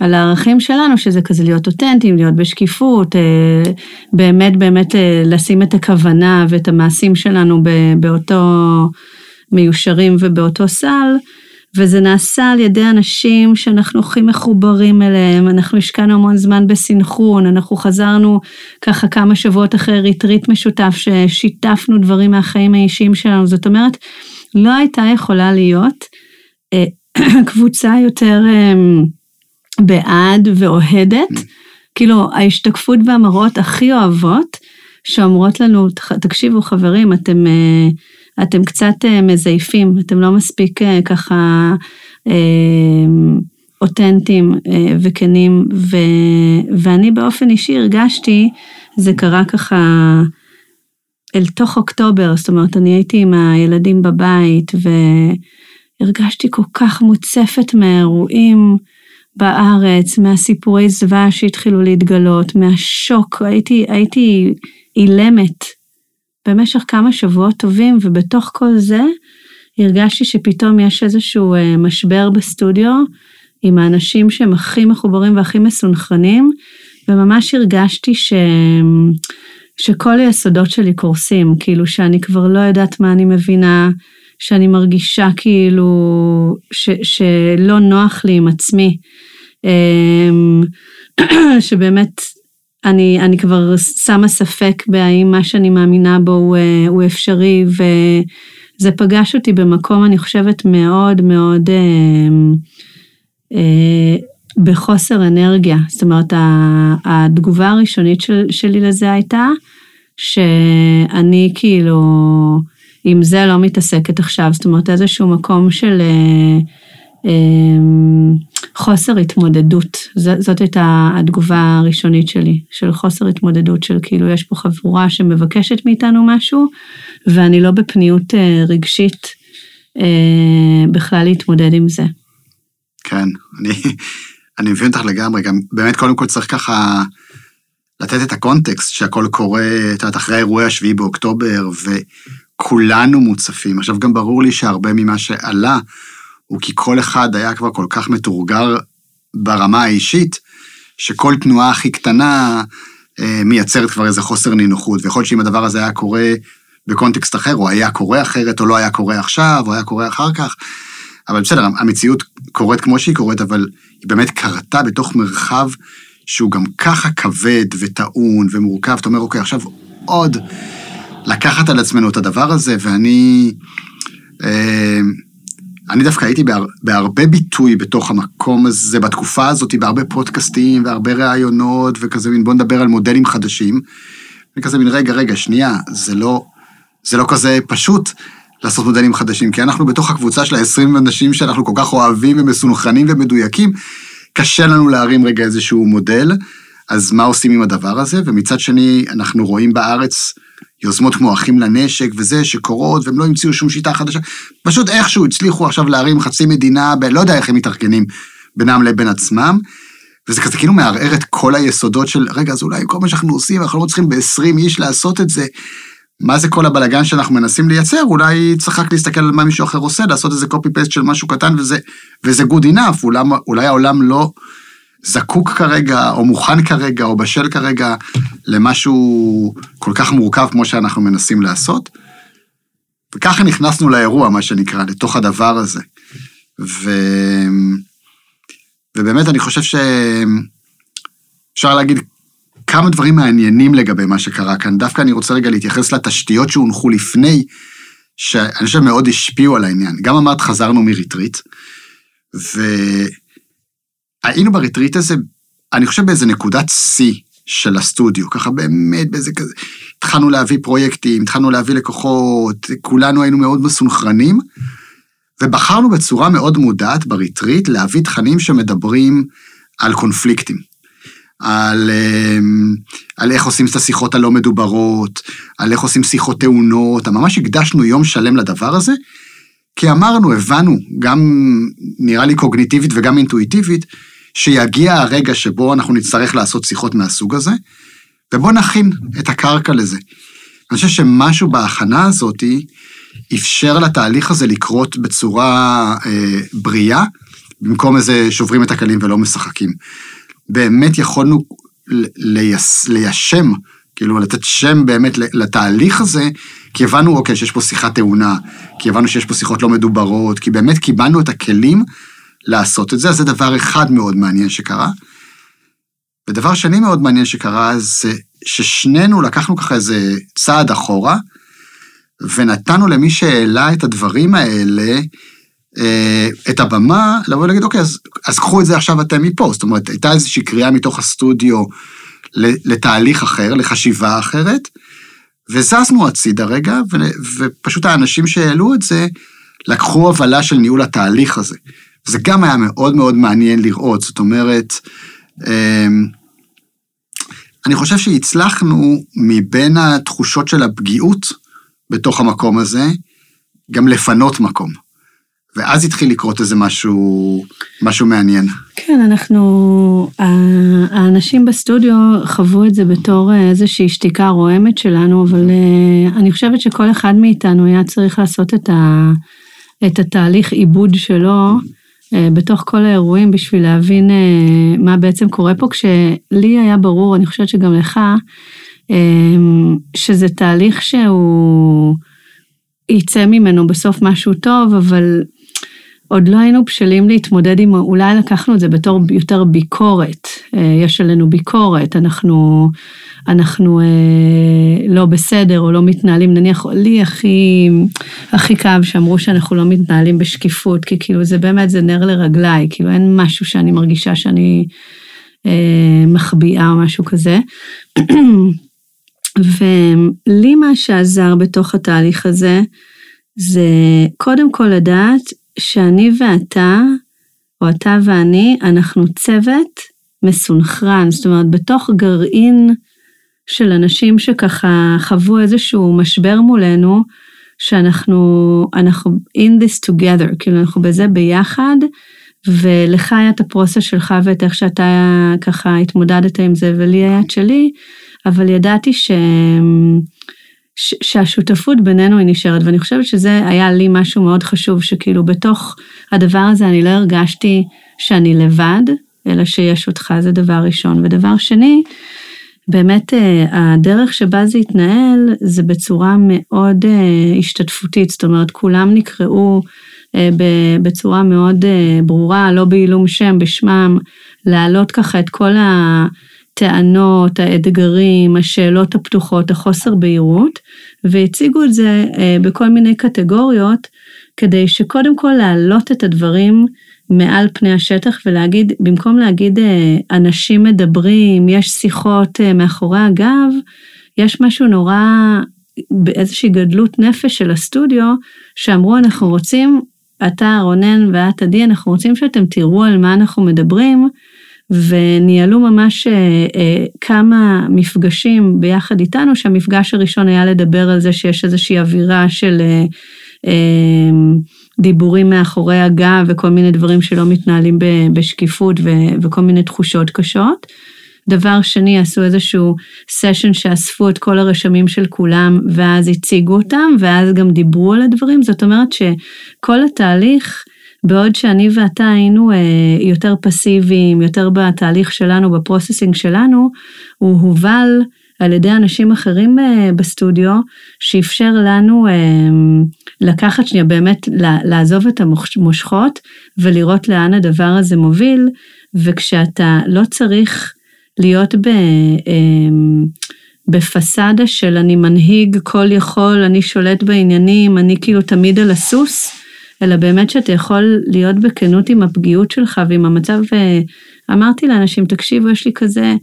על הערכים שלנו, שזה כזה להיות אותנטיים, להיות בשקיפות, אה, באמת באמת לשים את הכוונה ואת המעשים שלנו באותו מיושרים ובאותו סל. וזה נעשה על ידי אנשים שאנחנו הכי מחוברים אליהם, אנחנו השקענו המון זמן בסנכרון, אנחנו חזרנו ככה כמה שבועות אחרי ריטריט משותף ששיתפנו דברים מהחיים האישיים שלנו, זאת אומרת, לא הייתה יכולה להיות אה, קבוצה יותר אה, בעד ואוהדת, כאילו ההשתקפות והמראות הכי אוהבות, שאומרות לנו, תקשיבו חברים, אתם... אה, אתם קצת אה, מזייפים, אתם לא מספיק אה, ככה אה, אותנטיים וכנים, ו, ואני באופן אישי הרגשתי, זה קרה ככה אל תוך אוקטובר, זאת אומרת, אני הייתי עם הילדים בבית, והרגשתי כל כך מוצפת מהאירועים בארץ, מהסיפורי זוועה שהתחילו להתגלות, מהשוק, הייתי, הייתי אילמת. במשך כמה שבועות טובים, ובתוך כל זה הרגשתי שפתאום יש איזשהו אה, משבר בסטודיו עם האנשים שהם הכי מחוברים והכי מסונכרנים, וממש הרגשתי ש... שכל היסודות שלי קורסים, כאילו שאני כבר לא יודעת מה אני מבינה, שאני מרגישה כאילו ש... שלא נוח לי עם עצמי, אמ, שבאמת אני, אני כבר שמה ספק בהאם מה שאני מאמינה בו הוא, אה, הוא אפשרי, וזה פגש אותי במקום, אני חושבת, מאוד מאוד אה, אה, בחוסר אנרגיה. זאת אומרת, התגובה הראשונית של, שלי לזה הייתה, שאני כאילו עם זה לא מתעסקת עכשיו, זאת אומרת, איזשהו מקום של... אה, אמ, חוסר התמודדות, זאת הייתה התגובה הראשונית שלי, של חוסר התמודדות, של כאילו יש פה חבורה שמבקשת מאיתנו משהו, ואני לא בפניות אה, רגשית אה, בכלל להתמודד עם זה. כן, אני, אני מבין אותך לגמרי, גם באמת קודם כל צריך ככה לתת את הקונטקסט שהכל קורה, את יודעת, אחרי אירועי השביעי באוקטובר, וכולנו מוצפים. עכשיו גם ברור לי שהרבה ממה שעלה, הוא כי כל אחד היה כבר כל כך מתורגר ברמה האישית, שכל תנועה הכי קטנה אה, מייצרת כבר איזה חוסר נינוחות, ויכול להיות שאם הדבר הזה היה קורה בקונטקסט אחר, או היה קורה אחרת, או לא היה קורה עכשיו, או היה קורה אחר כך, אבל בסדר, המציאות קורית כמו שהיא קורית, אבל היא באמת קרתה בתוך מרחב שהוא גם ככה כבד וטעון ומורכב. אתה אומר, אוקיי, עכשיו עוד לקחת על עצמנו את הדבר הזה, ואני... אה, אני דווקא הייתי בהר, בהרבה ביטוי בתוך המקום הזה, בתקופה הזאת, בהרבה פודקאסטים והרבה ראיונות וכזה מין, בוא נדבר על מודלים חדשים. וכזה מין, רגע, רגע, שנייה, זה לא, זה לא כזה פשוט לעשות מודלים חדשים, כי אנחנו בתוך הקבוצה של ה-20 אנשים שאנחנו כל כך אוהבים ומסונכרנים ומדויקים, קשה לנו להרים רגע איזשהו מודל, אז מה עושים עם הדבר הזה? ומצד שני, אנחנו רואים בארץ יוזמות כמו אחים לנשק וזה, שקורות, והם לא המציאו שום שיטה חדשה. פשוט איכשהו הצליחו עכשיו להרים חצי מדינה, ב... לא יודע איך הם מתארגנים בינם לבין עצמם. וזה כזה כאילו מערער את כל היסודות של, רגע, אז אולי כל מה שאנחנו עושים, אנחנו לא צריכים ב-20 איש לעשות את זה. מה זה כל הבלגן שאנחנו מנסים לייצר? אולי צריך רק להסתכל על מה מישהו אחר עושה, לעשות איזה copy-paste של משהו קטן, וזה, וזה good enough, אולי, אולי העולם לא זקוק כרגע, או מוכן כרגע, או בשל כרגע, למשהו כל כך מורכב כמו שאנחנו מנסים לעשות. וככה נכנסנו לאירוע, מה שנקרא, לתוך הדבר הזה. ו... ובאמת, אני חושב שאפשר להגיד כמה דברים מעניינים לגבי מה שקרה כאן. דווקא אני רוצה רגע להתייחס לתשתיות שהונחו לפני, שאני חושב מאוד השפיעו על העניין. גם אמרת, חזרנו מ retreat, והיינו ב retreat הזה, אני חושב באיזה נקודת שיא של הסטודיו, ככה באמת באיזה כזה, התחלנו להביא פרויקטים, התחלנו להביא לקוחות, כולנו היינו מאוד מסונכרנים, ובחרנו בצורה מאוד מודעת בריטריט להביא תכנים שמדברים על קונפליקטים. על, אמ, על איך עושים את השיחות הלא מדוברות, על איך עושים שיחות טעונות, ממש הקדשנו יום שלם לדבר הזה, כי אמרנו, הבנו, גם נראה לי קוגניטיבית וגם אינטואיטיבית, שיגיע הרגע שבו אנחנו נצטרך לעשות שיחות מהסוג הזה, ובואו נכין את הקרקע לזה. אני חושב שמשהו בהכנה הזאת אפשר לתהליך הזה לקרות בצורה אה, בריאה, במקום איזה שוברים את הכלים ולא משחקים. באמת יכולנו לייש, ליישם, כאילו לתת שם באמת לתהליך הזה, כי הבנו, אוקיי, שיש פה שיחה טעונה, כי הבנו שיש פה שיחות לא מדוברות, כי באמת קיבלנו את הכלים לעשות את זה, אז זה דבר אחד מאוד מעניין שקרה. ודבר שני מאוד מעניין שקרה, זה ששנינו לקחנו ככה איזה צעד אחורה, ונתנו למי שהעלה את הדברים האלה, אה, את הבמה, לבוא ולהגיד, אוקיי, אז, אז קחו את זה עכשיו אתם מפה. זאת אומרת, הייתה איזושהי קריאה מתוך הסטודיו לתהליך אחר, לחשיבה אחרת, וזזנו הצידה רגע, ופשוט האנשים שהעלו את זה, לקחו הבלה של ניהול התהליך הזה. זה גם היה מאוד מאוד מעניין לראות, זאת אומרת, אמ, אני חושב שהצלחנו מבין התחושות של הפגיעות בתוך המקום הזה, גם לפנות מקום. ואז התחיל לקרות איזה משהו, משהו מעניין. כן, אנחנו, האנשים בסטודיו חוו את זה בתור איזושהי שתיקה רועמת שלנו, אבל אה, אני חושבת שכל אחד מאיתנו היה צריך לעשות את, ה, את התהליך עיבוד שלו בתוך כל האירועים בשביל להבין אה, מה בעצם קורה פה, כשלי היה ברור, אני חושבת שגם לך, שזה תהליך שהוא... יצא ממנו בסוף משהו טוב, אבל עוד לא היינו בשלים להתמודד עם, אולי לקחנו את זה בתור יותר ביקורת. אה, יש עלינו ביקורת, אנחנו, אנחנו אה, לא בסדר או לא מתנהלים, נניח לי הכי, הכי כאב שאמרו שאנחנו לא מתנהלים בשקיפות, כי כאילו זה באמת, זה נר לרגליי, כאילו אין משהו שאני מרגישה שאני אה, מחביאה או משהו כזה. ולי מה שעזר בתוך התהליך הזה, זה קודם כל לדעת שאני ואתה, או אתה ואני, אנחנו צוות מסונכרן, זאת אומרת, בתוך גרעין של אנשים שככה חוו איזשהו משבר מולנו, שאנחנו אנחנו in this together, כאילו אנחנו בזה ביחד, ולך היה את הפרוסס שלך ואת איך שאתה ככה התמודדת עם זה, ולי היה את שלי, אבל ידעתי ש... שהשותפות בינינו היא נשארת, ואני חושבת שזה היה לי משהו מאוד חשוב, שכאילו בתוך הדבר הזה אני לא הרגשתי שאני לבד, אלא שיש אותך, זה דבר ראשון. ודבר שני, באמת הדרך שבה זה התנהל זה בצורה מאוד השתתפותית, זאת אומרת כולם נקראו בצורה מאוד ברורה, לא בעילום שם, בשמם, להעלות ככה את כל הטענות, האתגרים, השאלות הפתוחות, החוסר בהירות, והציגו את זה בכל מיני קטגוריות, כדי שקודם כל להעלות את הדברים מעל פני השטח ולהגיד, במקום להגיד אנשים מדברים, יש שיחות מאחורי הגב, יש משהו נורא, באיזושהי גדלות נפש של הסטודיו, שאמרו אנחנו רוצים, אתה רונן ואת עדי, אנחנו רוצים שאתם תראו על מה אנחנו מדברים, וניהלו ממש כמה מפגשים ביחד איתנו, שהמפגש הראשון היה לדבר על זה שיש איזושהי אווירה של דיבורים מאחורי הגב וכל מיני דברים שלא מתנהלים בשקיפות וכל מיני תחושות קשות. דבר שני, עשו איזשהו סשן שאספו את כל הרשמים של כולם ואז הציגו אותם ואז גם דיברו על הדברים, זאת אומרת שכל התהליך, בעוד שאני ואתה היינו יותר פסיביים, יותר בתהליך שלנו, בפרוססינג שלנו, הוא הובל על ידי אנשים אחרים בסטודיו, שאפשר לנו לקחת שנייה, באמת לעזוב את המושכות ולראות לאן הדבר הזה מוביל, וכשאתה לא צריך להיות בפסאדה של אני מנהיג כל יכול, אני שולט בעניינים, אני כאילו תמיד על הסוס, אלא באמת שאתה יכול להיות בכנות עם הפגיעות שלך ועם המצב, ואמרתי לאנשים, תקשיבו, יש לי כזה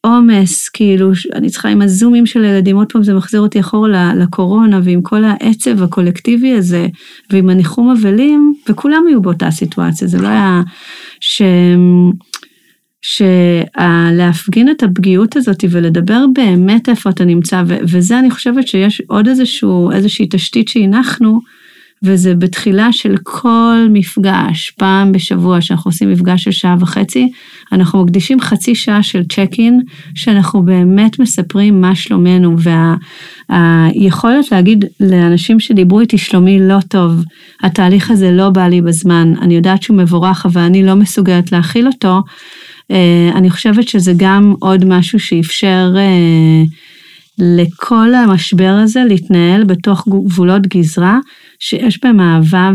עומס, כאילו, אני צריכה עם הזומים של הילדים, עוד פעם זה מחזיר אותי אחורה לקורונה, ועם כל העצב הקולקטיבי הזה, ועם הניחום אבלים, וכולם היו באותה סיטואציה, זה לא היה ש... שלהפגין את הפגיעות הזאת ולדבר באמת איפה אתה נמצא, וזה אני חושבת שיש עוד איזשהו, איזושהי תשתית שהנחנו, וזה בתחילה של כל מפגש, פעם בשבוע שאנחנו עושים מפגש של שעה וחצי, אנחנו מקדישים חצי שעה של צ'ק אין, שאנחנו באמת מספרים מה שלומנו, והיכולת להגיד לאנשים שדיברו איתי שלומי לא טוב, התהליך הזה לא בא לי בזמן, אני יודעת שהוא מבורך אבל אני לא מסוגלת להכיל אותו, אני חושבת שזה גם עוד משהו שאפשר לכל המשבר הזה להתנהל בתוך גבולות גזרה, שיש בהם אהבה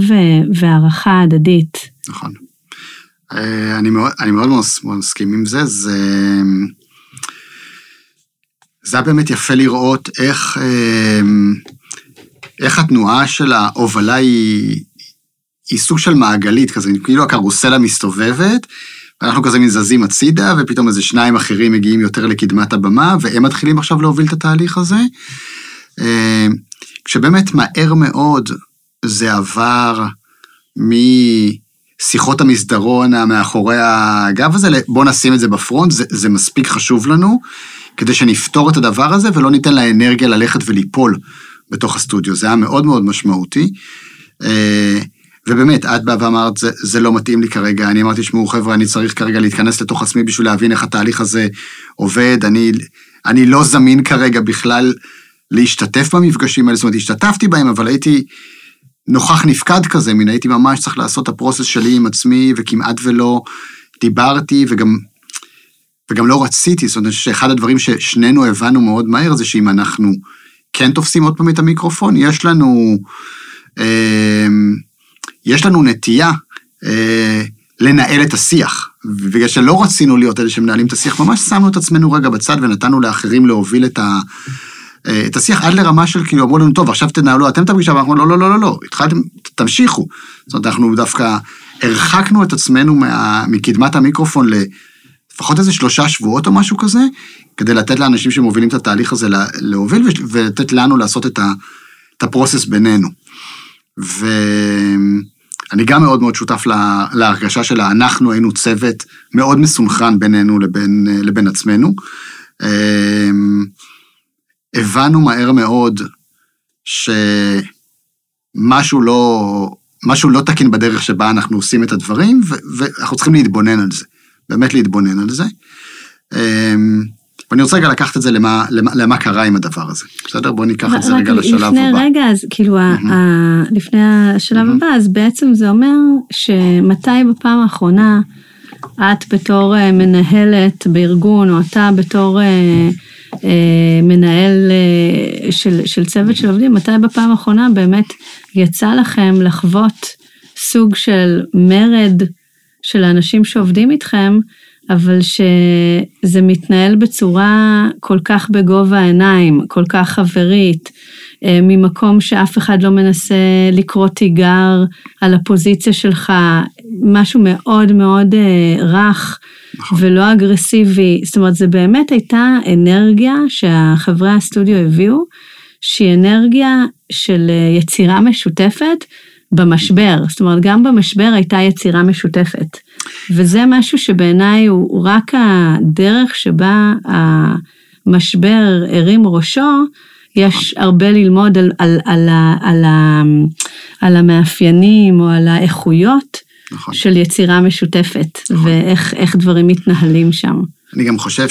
והערכה הדדית. נכון. אני מאוד, אני מאוד מסכים עם זה, זה... זה היה באמת יפה לראות איך, איך התנועה של ההובלה היא, היא סוג של מעגלית כזה, כאילו הקרוסלה מסתובבת, ואנחנו כזה מזזים הצידה, ופתאום איזה שניים אחרים מגיעים יותר לקדמת הבמה, והם מתחילים עכשיו להוביל את התהליך הזה. כשבאמת מהר מאוד זה עבר משיחות המסדרון המאחורי הגב הזה, בואו נשים את זה בפרונט, זה, זה מספיק חשוב לנו, כדי שנפתור את הדבר הזה ולא ניתן לאנרגיה ללכת וליפול בתוך הסטודיו. זה היה מאוד מאוד משמעותי. ובאמת, את באה ואמרת, זה, זה לא מתאים לי כרגע, אני אמרתי, שמעו חבר'ה, אני צריך כרגע להתכנס לתוך עצמי בשביל להבין איך התהליך הזה עובד, אני, אני לא זמין כרגע בכלל להשתתף במפגשים האלה, זאת אומרת, השתתפתי בהם, אבל הייתי נוכח נפקד כזה, מן הייתי ממש צריך לעשות את הפרוסס שלי עם עצמי, וכמעט ולא דיברתי, וגם, וגם לא רציתי, זאת אומרת, שאחד הדברים ששנינו הבנו מאוד מהר, זה שאם אנחנו כן תופסים עוד פעם את המיקרופון, יש לנו... אה, יש לנו נטייה אה, לנהל את השיח, ובגלל שלא רצינו להיות אלה שמנהלים את השיח, ממש שמנו את עצמנו רגע בצד ונתנו לאחרים להוביל את, ה, את השיח עד לרמה של כאילו אמרו לנו, טוב, עכשיו תנהלו אתם את הפגישה, ואנחנו לא, לא, לא, לא, לא, התחלתם, תמשיכו. זאת אומרת, אנחנו דווקא הרחקנו את עצמנו מה, מקדמת המיקרופון לפחות איזה שלושה שבועות או משהו כזה, כדי לתת לאנשים שמובילים את התהליך הזה להוביל, ולתת לנו לעשות את, ה, את הפרוסס בינינו. ו... אני גם מאוד מאוד שותף לה, להרגשה שלה, אנחנו היינו צוות מאוד מסונכרן בינינו לבין, לבין עצמנו. הבנו מהר מאוד שמשהו לא, משהו לא תקין בדרך שבה אנחנו עושים את הדברים, ואנחנו צריכים להתבונן על זה, באמת להתבונן על זה. אמ, ואני רוצה רגע לקחת את זה למה, למה, למה קרה עם הדבר הזה. בסדר? בואו ניקח את זה רגע לשלב הבא. לפני רגע, אז כאילו, mm-hmm. ה, לפני השלב mm-hmm. הבא, אז בעצם זה אומר שמתי בפעם האחרונה את בתור אה, מנהלת בארגון, או אתה בתור אה, מנהל אה, של, של צוות של עובדים, מתי בפעם האחרונה באמת יצא לכם לחוות סוג של מרד של האנשים שעובדים איתכם, אבל שזה מתנהל בצורה כל כך בגובה העיניים, כל כך חברית, אה, ממקום שאף אחד לא מנסה לקרוא תיגר על הפוזיציה שלך, משהו מאוד מאוד אה, רך נכון. ולא אגרסיבי. זאת אומרת, זה באמת הייתה אנרגיה שהחברי הסטודיו הביאו, שהיא אנרגיה של אה, יצירה משותפת במשבר. זאת אומרת, גם במשבר הייתה יצירה משותפת. וזה משהו שבעיניי הוא רק הדרך שבה המשבר הרים ראשו, יש הרבה ללמוד על, על, על, על, ה- על המאפיינים או על האיכויות נכון. של יצירה משותפת, ואיך איך דברים מתנהלים שם. אני גם חושב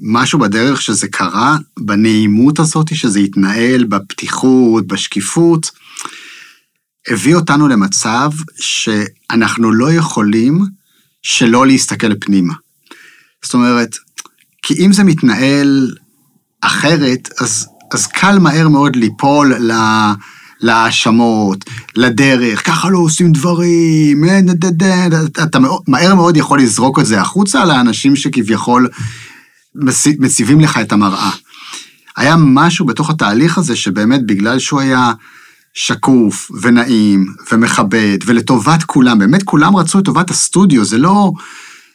שמשהו בדרך שזה קרה, בנעימות הזאת, שזה התנהל, בפתיחות, בשקיפות, הביא אותנו למצב שאנחנו לא יכולים שלא להסתכל פנימה. זאת אומרת, כי אם זה מתנהל אחרת, אז, אז קל מהר מאוד ליפול ל... להאשמות, לדרך, ככה לא עושים דברים, אה. אתה מהר מאוד יכול לזרוק את זה החוצה לאנשים שכביכול מציב- מציבים לך את המראה. היה משהו בתוך התהליך הזה שבאמת בגלל שהוא היה שקוף ונעים ומכבד ולטובת כולם, באמת כולם רצו את טובת הסטודיו, זה לא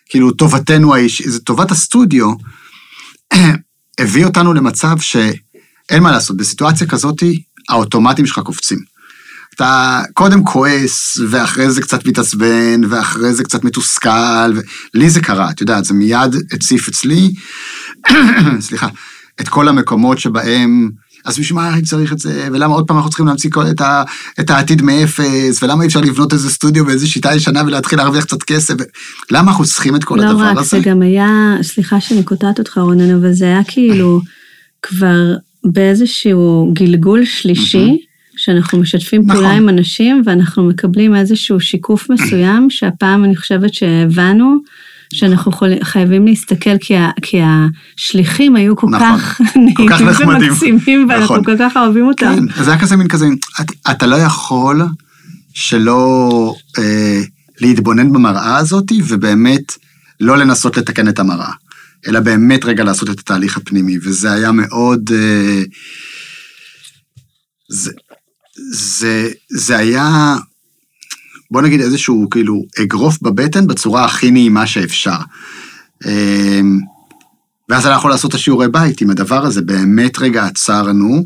כאילו טובתנו האיש, זה טובת הסטודיו, הביא אותנו למצב שאין מה לעשות, בסיטואציה כזאת האוטומטים שלך קופצים. אתה קודם כועס, ואחרי זה קצת מתעצבן, ואחרי זה קצת מתוסכל, ולי זה קרה, את יודעת, זה מיד הציף אצלי, סליחה, את כל המקומות שבהם, אז בשביל מה צריך את זה, ולמה עוד פעם אנחנו צריכים להמציא כל- את, ה, את העתיד מאפס, ולמה אי אפשר לבנות איזה סטודיו באיזה שיטה ישנה ולהתחיל להרוויח קצת כסף. למה אנחנו צריכים את כל לא הדבר רק, הזה? זה גם היה, סליחה שאני קוטעת אותך רונן, אבל זה היה כאילו כבר באיזשהו גלגול שלישי, שאנחנו משתפים נכון. פעולה עם אנשים, ואנחנו מקבלים איזשהו שיקוף מסוים, שהפעם אני חושבת שהבנו. שאנחנו חייבים להסתכל, כי, ה, כי השליחים היו כל נכון. כך נעימים נחמדים. ומקסימים, ואנחנו נכון. כל כך אוהבים אותם. כן, זה היה כזה מין כזה, את, אתה לא יכול שלא אה, להתבונן במראה הזאת, ובאמת לא לנסות לתקן את המראה, אלא באמת רגע לעשות את התהליך הפנימי, וזה היה מאוד... אה, זה, זה, זה היה, בוא נגיד איזשהו כאילו אגרוף בבטן בצורה הכי נעימה שאפשר. אה, ואז הלכנו לעשות את השיעורי בית עם הדבר הזה, באמת רגע עצרנו,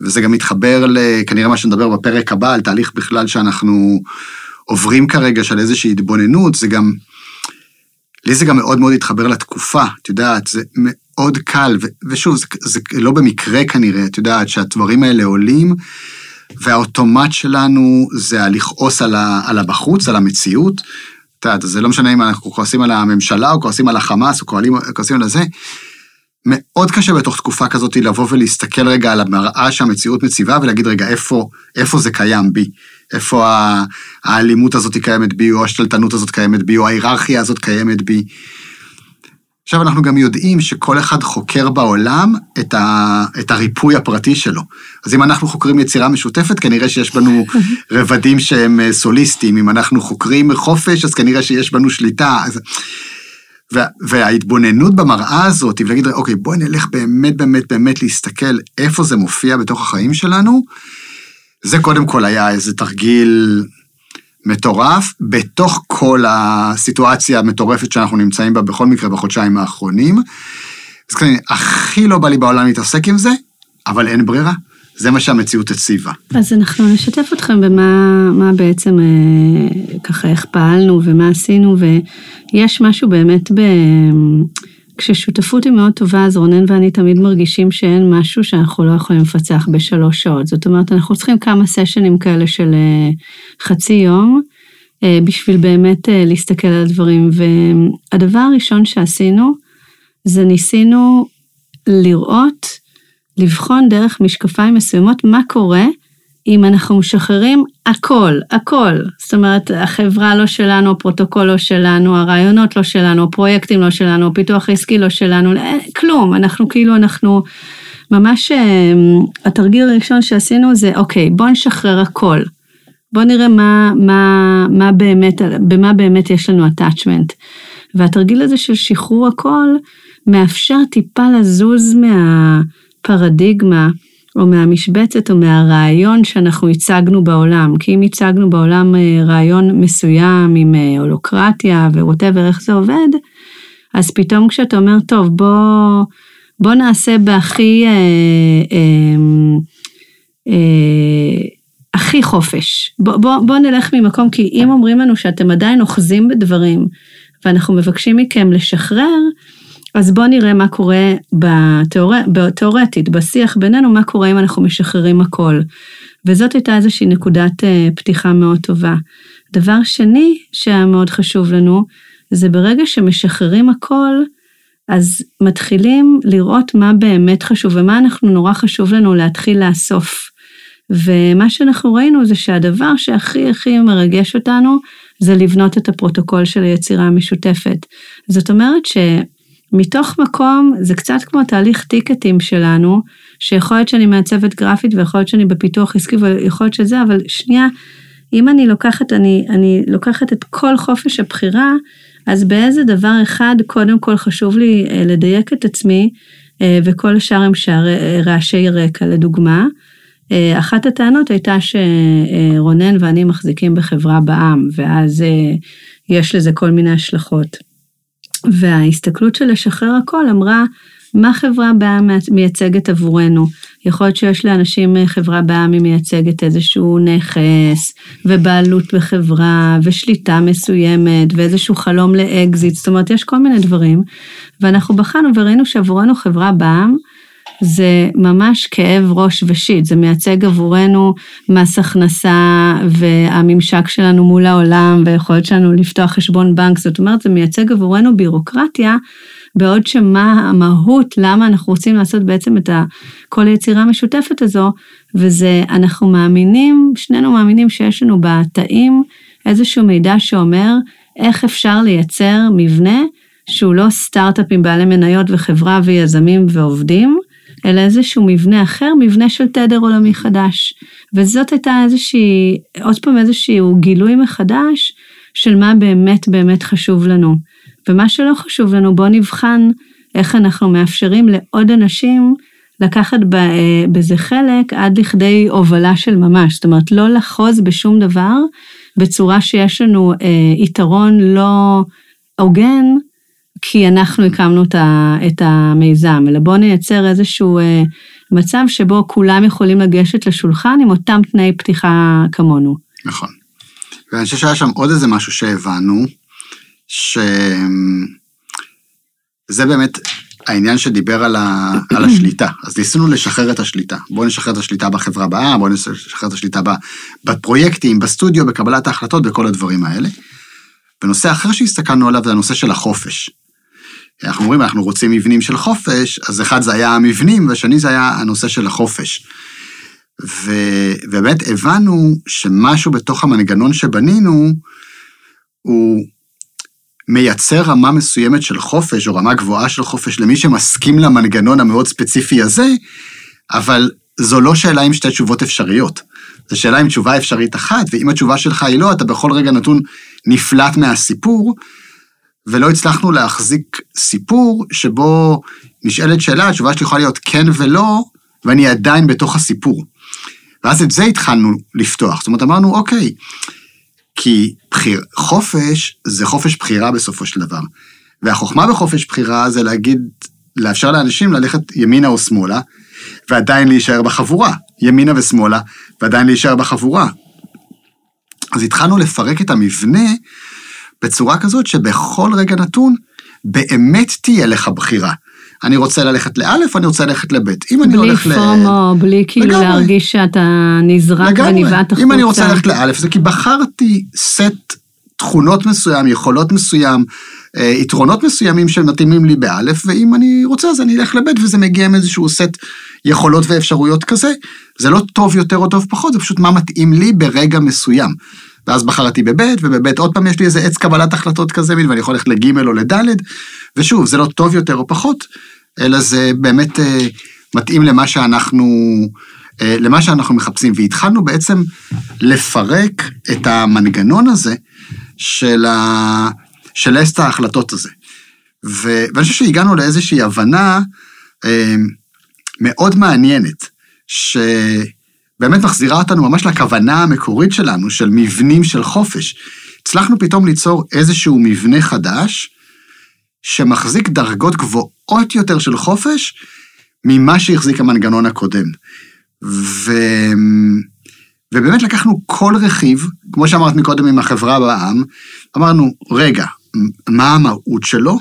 וזה גם מתחבר לכנראה מה שנדבר בפרק הבא, על תהליך בכלל שאנחנו עוברים כרגע של איזושהי התבוננות, זה גם, לי זה גם מאוד מאוד התחבר לתקופה, את יודעת, זה מאוד קל, ושוב, זה, זה לא במקרה כנראה, את יודעת, שהדברים האלה עולים, והאוטומט שלנו זה הלכעוס על, ה, על הבחוץ, על המציאות. את יודעת, זה לא משנה אם אנחנו כועסים על הממשלה, או כועסים על החמאס, או כועסים, על זה. מאוד קשה בתוך תקופה כזאת לבוא ולהסתכל רגע על המראה שהמציאות מציבה, ולהגיד, רגע, איפה, איפה זה קיים בי? איפה האלימות הזאת קיימת בי, או השתלטנות הזאת קיימת בי, או ההיררכיה הזאת קיימת בי. עכשיו, אנחנו גם יודעים שכל אחד חוקר בעולם את, ה, את הריפוי הפרטי שלו. אז אם אנחנו חוקרים יצירה משותפת, כנראה שיש בנו רבדים שהם אה, סוליסטיים. אם אנחנו חוקרים חופש, אז כנראה שיש בנו שליטה. אז... וה, וההתבוננות במראה הזאת, ולהגיד, אוקיי, בואי נלך באמת באמת באמת להסתכל איפה זה מופיע בתוך החיים שלנו, זה קודם כל היה איזה תרגיל מטורף, בתוך כל הסיטואציה המטורפת שאנחנו נמצאים בה בכל מקרה בחודשיים האחרונים. אז כנראה, הכי לא בא לי בעולם להתעסק עם זה, אבל אין ברירה. זה מה שהמציאות הציבה. אז אנחנו נשתף אתכם במה מה בעצם, אה, ככה, איך פעלנו ומה עשינו, ויש משהו באמת ב... כששותפות היא מאוד טובה, אז רונן ואני תמיד מרגישים שאין משהו שאנחנו לא יכולים לפצח בשלוש שעות. זאת אומרת, אנחנו צריכים כמה סשנים כאלה של אה, חצי יום, אה, בשביל באמת אה, להסתכל על הדברים. והדבר הראשון שעשינו, זה ניסינו לראות, לבחון דרך משקפיים מסוימות מה קורה אם אנחנו משחררים הכל, הכל. זאת אומרת, החברה לא שלנו, הפרוטוקול לא שלנו, הרעיונות לא שלנו, הפרויקטים לא שלנו, הפיתוח העסקי לא שלנו, כלום. אנחנו כאילו, אנחנו, ממש התרגיל הראשון שעשינו זה, אוקיי, בוא נשחרר הכל. בוא נראה מה, מה, מה באמת, במה באמת יש לנו attachment. והתרגיל הזה של שחרור הכל מאפשר טיפה לזוז מהפרדיגמה או מהמשבצת או מהרעיון שאנחנו הצגנו בעולם. כי אם הצגנו בעולם אה, רעיון מסוים עם אה, הולוקרטיה וווטאבר איך זה עובד, אז פתאום כשאתה אומר, טוב, בוא, בוא נעשה בהכי... אה, אה, אה, הכי חופש. בוא, בוא, בוא נלך ממקום, כי אם אומרים לנו שאתם עדיין אוחזים בדברים, ואנחנו מבקשים מכם לשחרר, אז בואו נראה מה קורה בתיאור... בתיאורטית, בשיח בינינו, מה קורה אם אנחנו משחררים הכל. וזאת הייתה איזושהי נקודת אה, פתיחה מאוד טובה. דבר שני שהיה מאוד חשוב לנו, זה ברגע שמשחררים הכל, אז מתחילים לראות מה באמת חשוב ומה אנחנו נורא חשוב לנו להתחיל לאסוף. ומה שאנחנו ראינו זה שהדבר שהכי הכי מרגש אותנו, זה לבנות את הפרוטוקול של היצירה המשותפת. זאת אומרת שמתוך מקום, זה קצת כמו תהליך טיקטים שלנו, שיכול להיות שאני מעצבת גרפית ויכול להיות שאני בפיתוח עסקי ויכול להיות שזה, אבל שנייה, אם אני לוקחת, אני, אני לוקחת את כל חופש הבחירה, אז באיזה דבר אחד קודם כל חשוב לי אה, לדייק את עצמי, אה, וכל השאר הם שער, אה, רעשי רקע, לדוגמה. אחת הטענות הייתה שרונן ואני מחזיקים בחברה בע"מ, ואז יש לזה כל מיני השלכות. וההסתכלות של לשחרר הכל אמרה, מה חברה בע"מ מייצגת עבורנו? יכול להיות שיש לאנשים אה, חברה בע"מ היא מייצגת איזשהו נכס, ובעלות בחברה, ושליטה מסוימת, ואיזשהו חלום לאקזיט, זאת אומרת, יש כל מיני דברים. ואנחנו בחנו וראינו שעבורנו חברה בע"מ, זה ממש כאב ראש ו shit, זה מייצג עבורנו מס הכנסה והממשק שלנו מול העולם והיכולת שלנו לפתוח חשבון בנק, זאת אומרת, זה מייצג עבורנו בירוקרטיה, בעוד שמה המהות, למה אנחנו רוצים לעשות בעצם את כל היצירה המשותפת הזו, וזה, אנחנו מאמינים, שנינו מאמינים שיש לנו בתאים איזשהו מידע שאומר איך אפשר לייצר מבנה שהוא לא סטארט-אפ עם בעלי מניות וחברה ויזמים ועובדים, אלא איזשהו מבנה אחר, מבנה של תדר עולמי חדש. וזאת הייתה איזושהי, עוד פעם איזשהו גילוי מחדש של מה באמת באמת חשוב לנו. ומה שלא חשוב לנו, בואו נבחן איך אנחנו מאפשרים לעוד אנשים לקחת בזה חלק עד לכדי הובלה של ממש. זאת אומרת, לא לחוז בשום דבר בצורה שיש לנו אה, יתרון לא הוגן, כי אנחנו הקמנו את המיזם, אלא בואו נייצר איזשהו אה, מצב שבו כולם יכולים לגשת לשולחן עם אותם תנאי פתיחה כמונו. נכון. ואני חושב שהיה שם עוד איזה משהו שהבנו, שזה באמת העניין שדיבר על, ה, על השליטה. אז ניסינו לשחרר את השליטה. בואו נשחרר את השליטה בחברה הבאה, בואו נשחרר את השליטה בפרויקטים, בסטודיו, בקבלת ההחלטות, בכל הדברים האלה. ונושא אחר שהסתכלנו עליו זה הנושא של החופש. אנחנו אומרים, אנחנו רוצים מבנים של חופש, אז אחד זה היה המבנים, והשני זה היה הנושא של החופש. ו... ובאמת הבנו שמשהו בתוך המנגנון שבנינו, הוא מייצר רמה מסוימת של חופש, או רמה גבוהה של חופש למי שמסכים למנגנון המאוד ספציפי הזה, אבל זו לא שאלה עם שתי תשובות אפשריות. זו שאלה עם תשובה אפשרית אחת, ואם התשובה שלך היא לא, אתה בכל רגע נתון נפלט מהסיפור, ולא הצלחנו להחזיק סיפור שבו נשאלת שאלה, התשובה שלי יכולה להיות כן ולא, ואני עדיין בתוך הסיפור. ואז את זה התחלנו לפתוח. זאת אומרת, אמרנו, אוקיי, כי בחיר, חופש זה חופש בחירה בסופו של דבר. והחוכמה בחופש בחירה זה להגיד, לאפשר לאנשים ללכת ימינה או שמאלה, ועדיין להישאר בחבורה. ימינה ושמאלה, ועדיין להישאר בחבורה. אז התחלנו לפרק את המבנה בצורה כזאת שבכל רגע נתון באמת תהיה לך בחירה. אני רוצה ללכת לאלף, אני רוצה ללכת לבית. אם אני הולך ל... בלי פומו, בלי כאילו לגמרי. להרגיש שאתה נזרק ונבעט החוצה. אם אני רוצה ללכת לאלף, זה כי בחרתי סט תכונות מסוים, יכולות מסוים, אה, יתרונות מסוימים שמתאימים לי באלף, ואם אני רוצה אז אני אלך לבית וזה מגיע עם איזשהו סט יכולות ואפשרויות כזה. זה לא טוב יותר או טוב פחות, זה פשוט מה מתאים לי ברגע מסוים. ואז בחרתי בבית, ובבית עוד פעם יש לי איזה עץ קבלת החלטות כזה מין, ואני יכול ללכת לגימל או לדלת, ושוב, זה לא טוב יותר או פחות, אלא זה באמת אה, מתאים למה שאנחנו, אה, למה שאנחנו מחפשים. והתחלנו בעצם לפרק את המנגנון הזה של, ה, של לסט ההחלטות הזה. ו, ואני חושב שהגענו לאיזושהי הבנה אה, מאוד מעניינת, ש... באמת מחזירה אותנו ממש לכוונה המקורית שלנו, של מבנים של חופש. הצלחנו פתאום ליצור איזשהו מבנה חדש, שמחזיק דרגות גבוהות יותר של חופש, ממה שהחזיק המנגנון הקודם. ו... ובאמת לקחנו כל רכיב, כמו שאמרת מקודם עם החברה בעם, אמרנו, רגע, מה המהות שלו?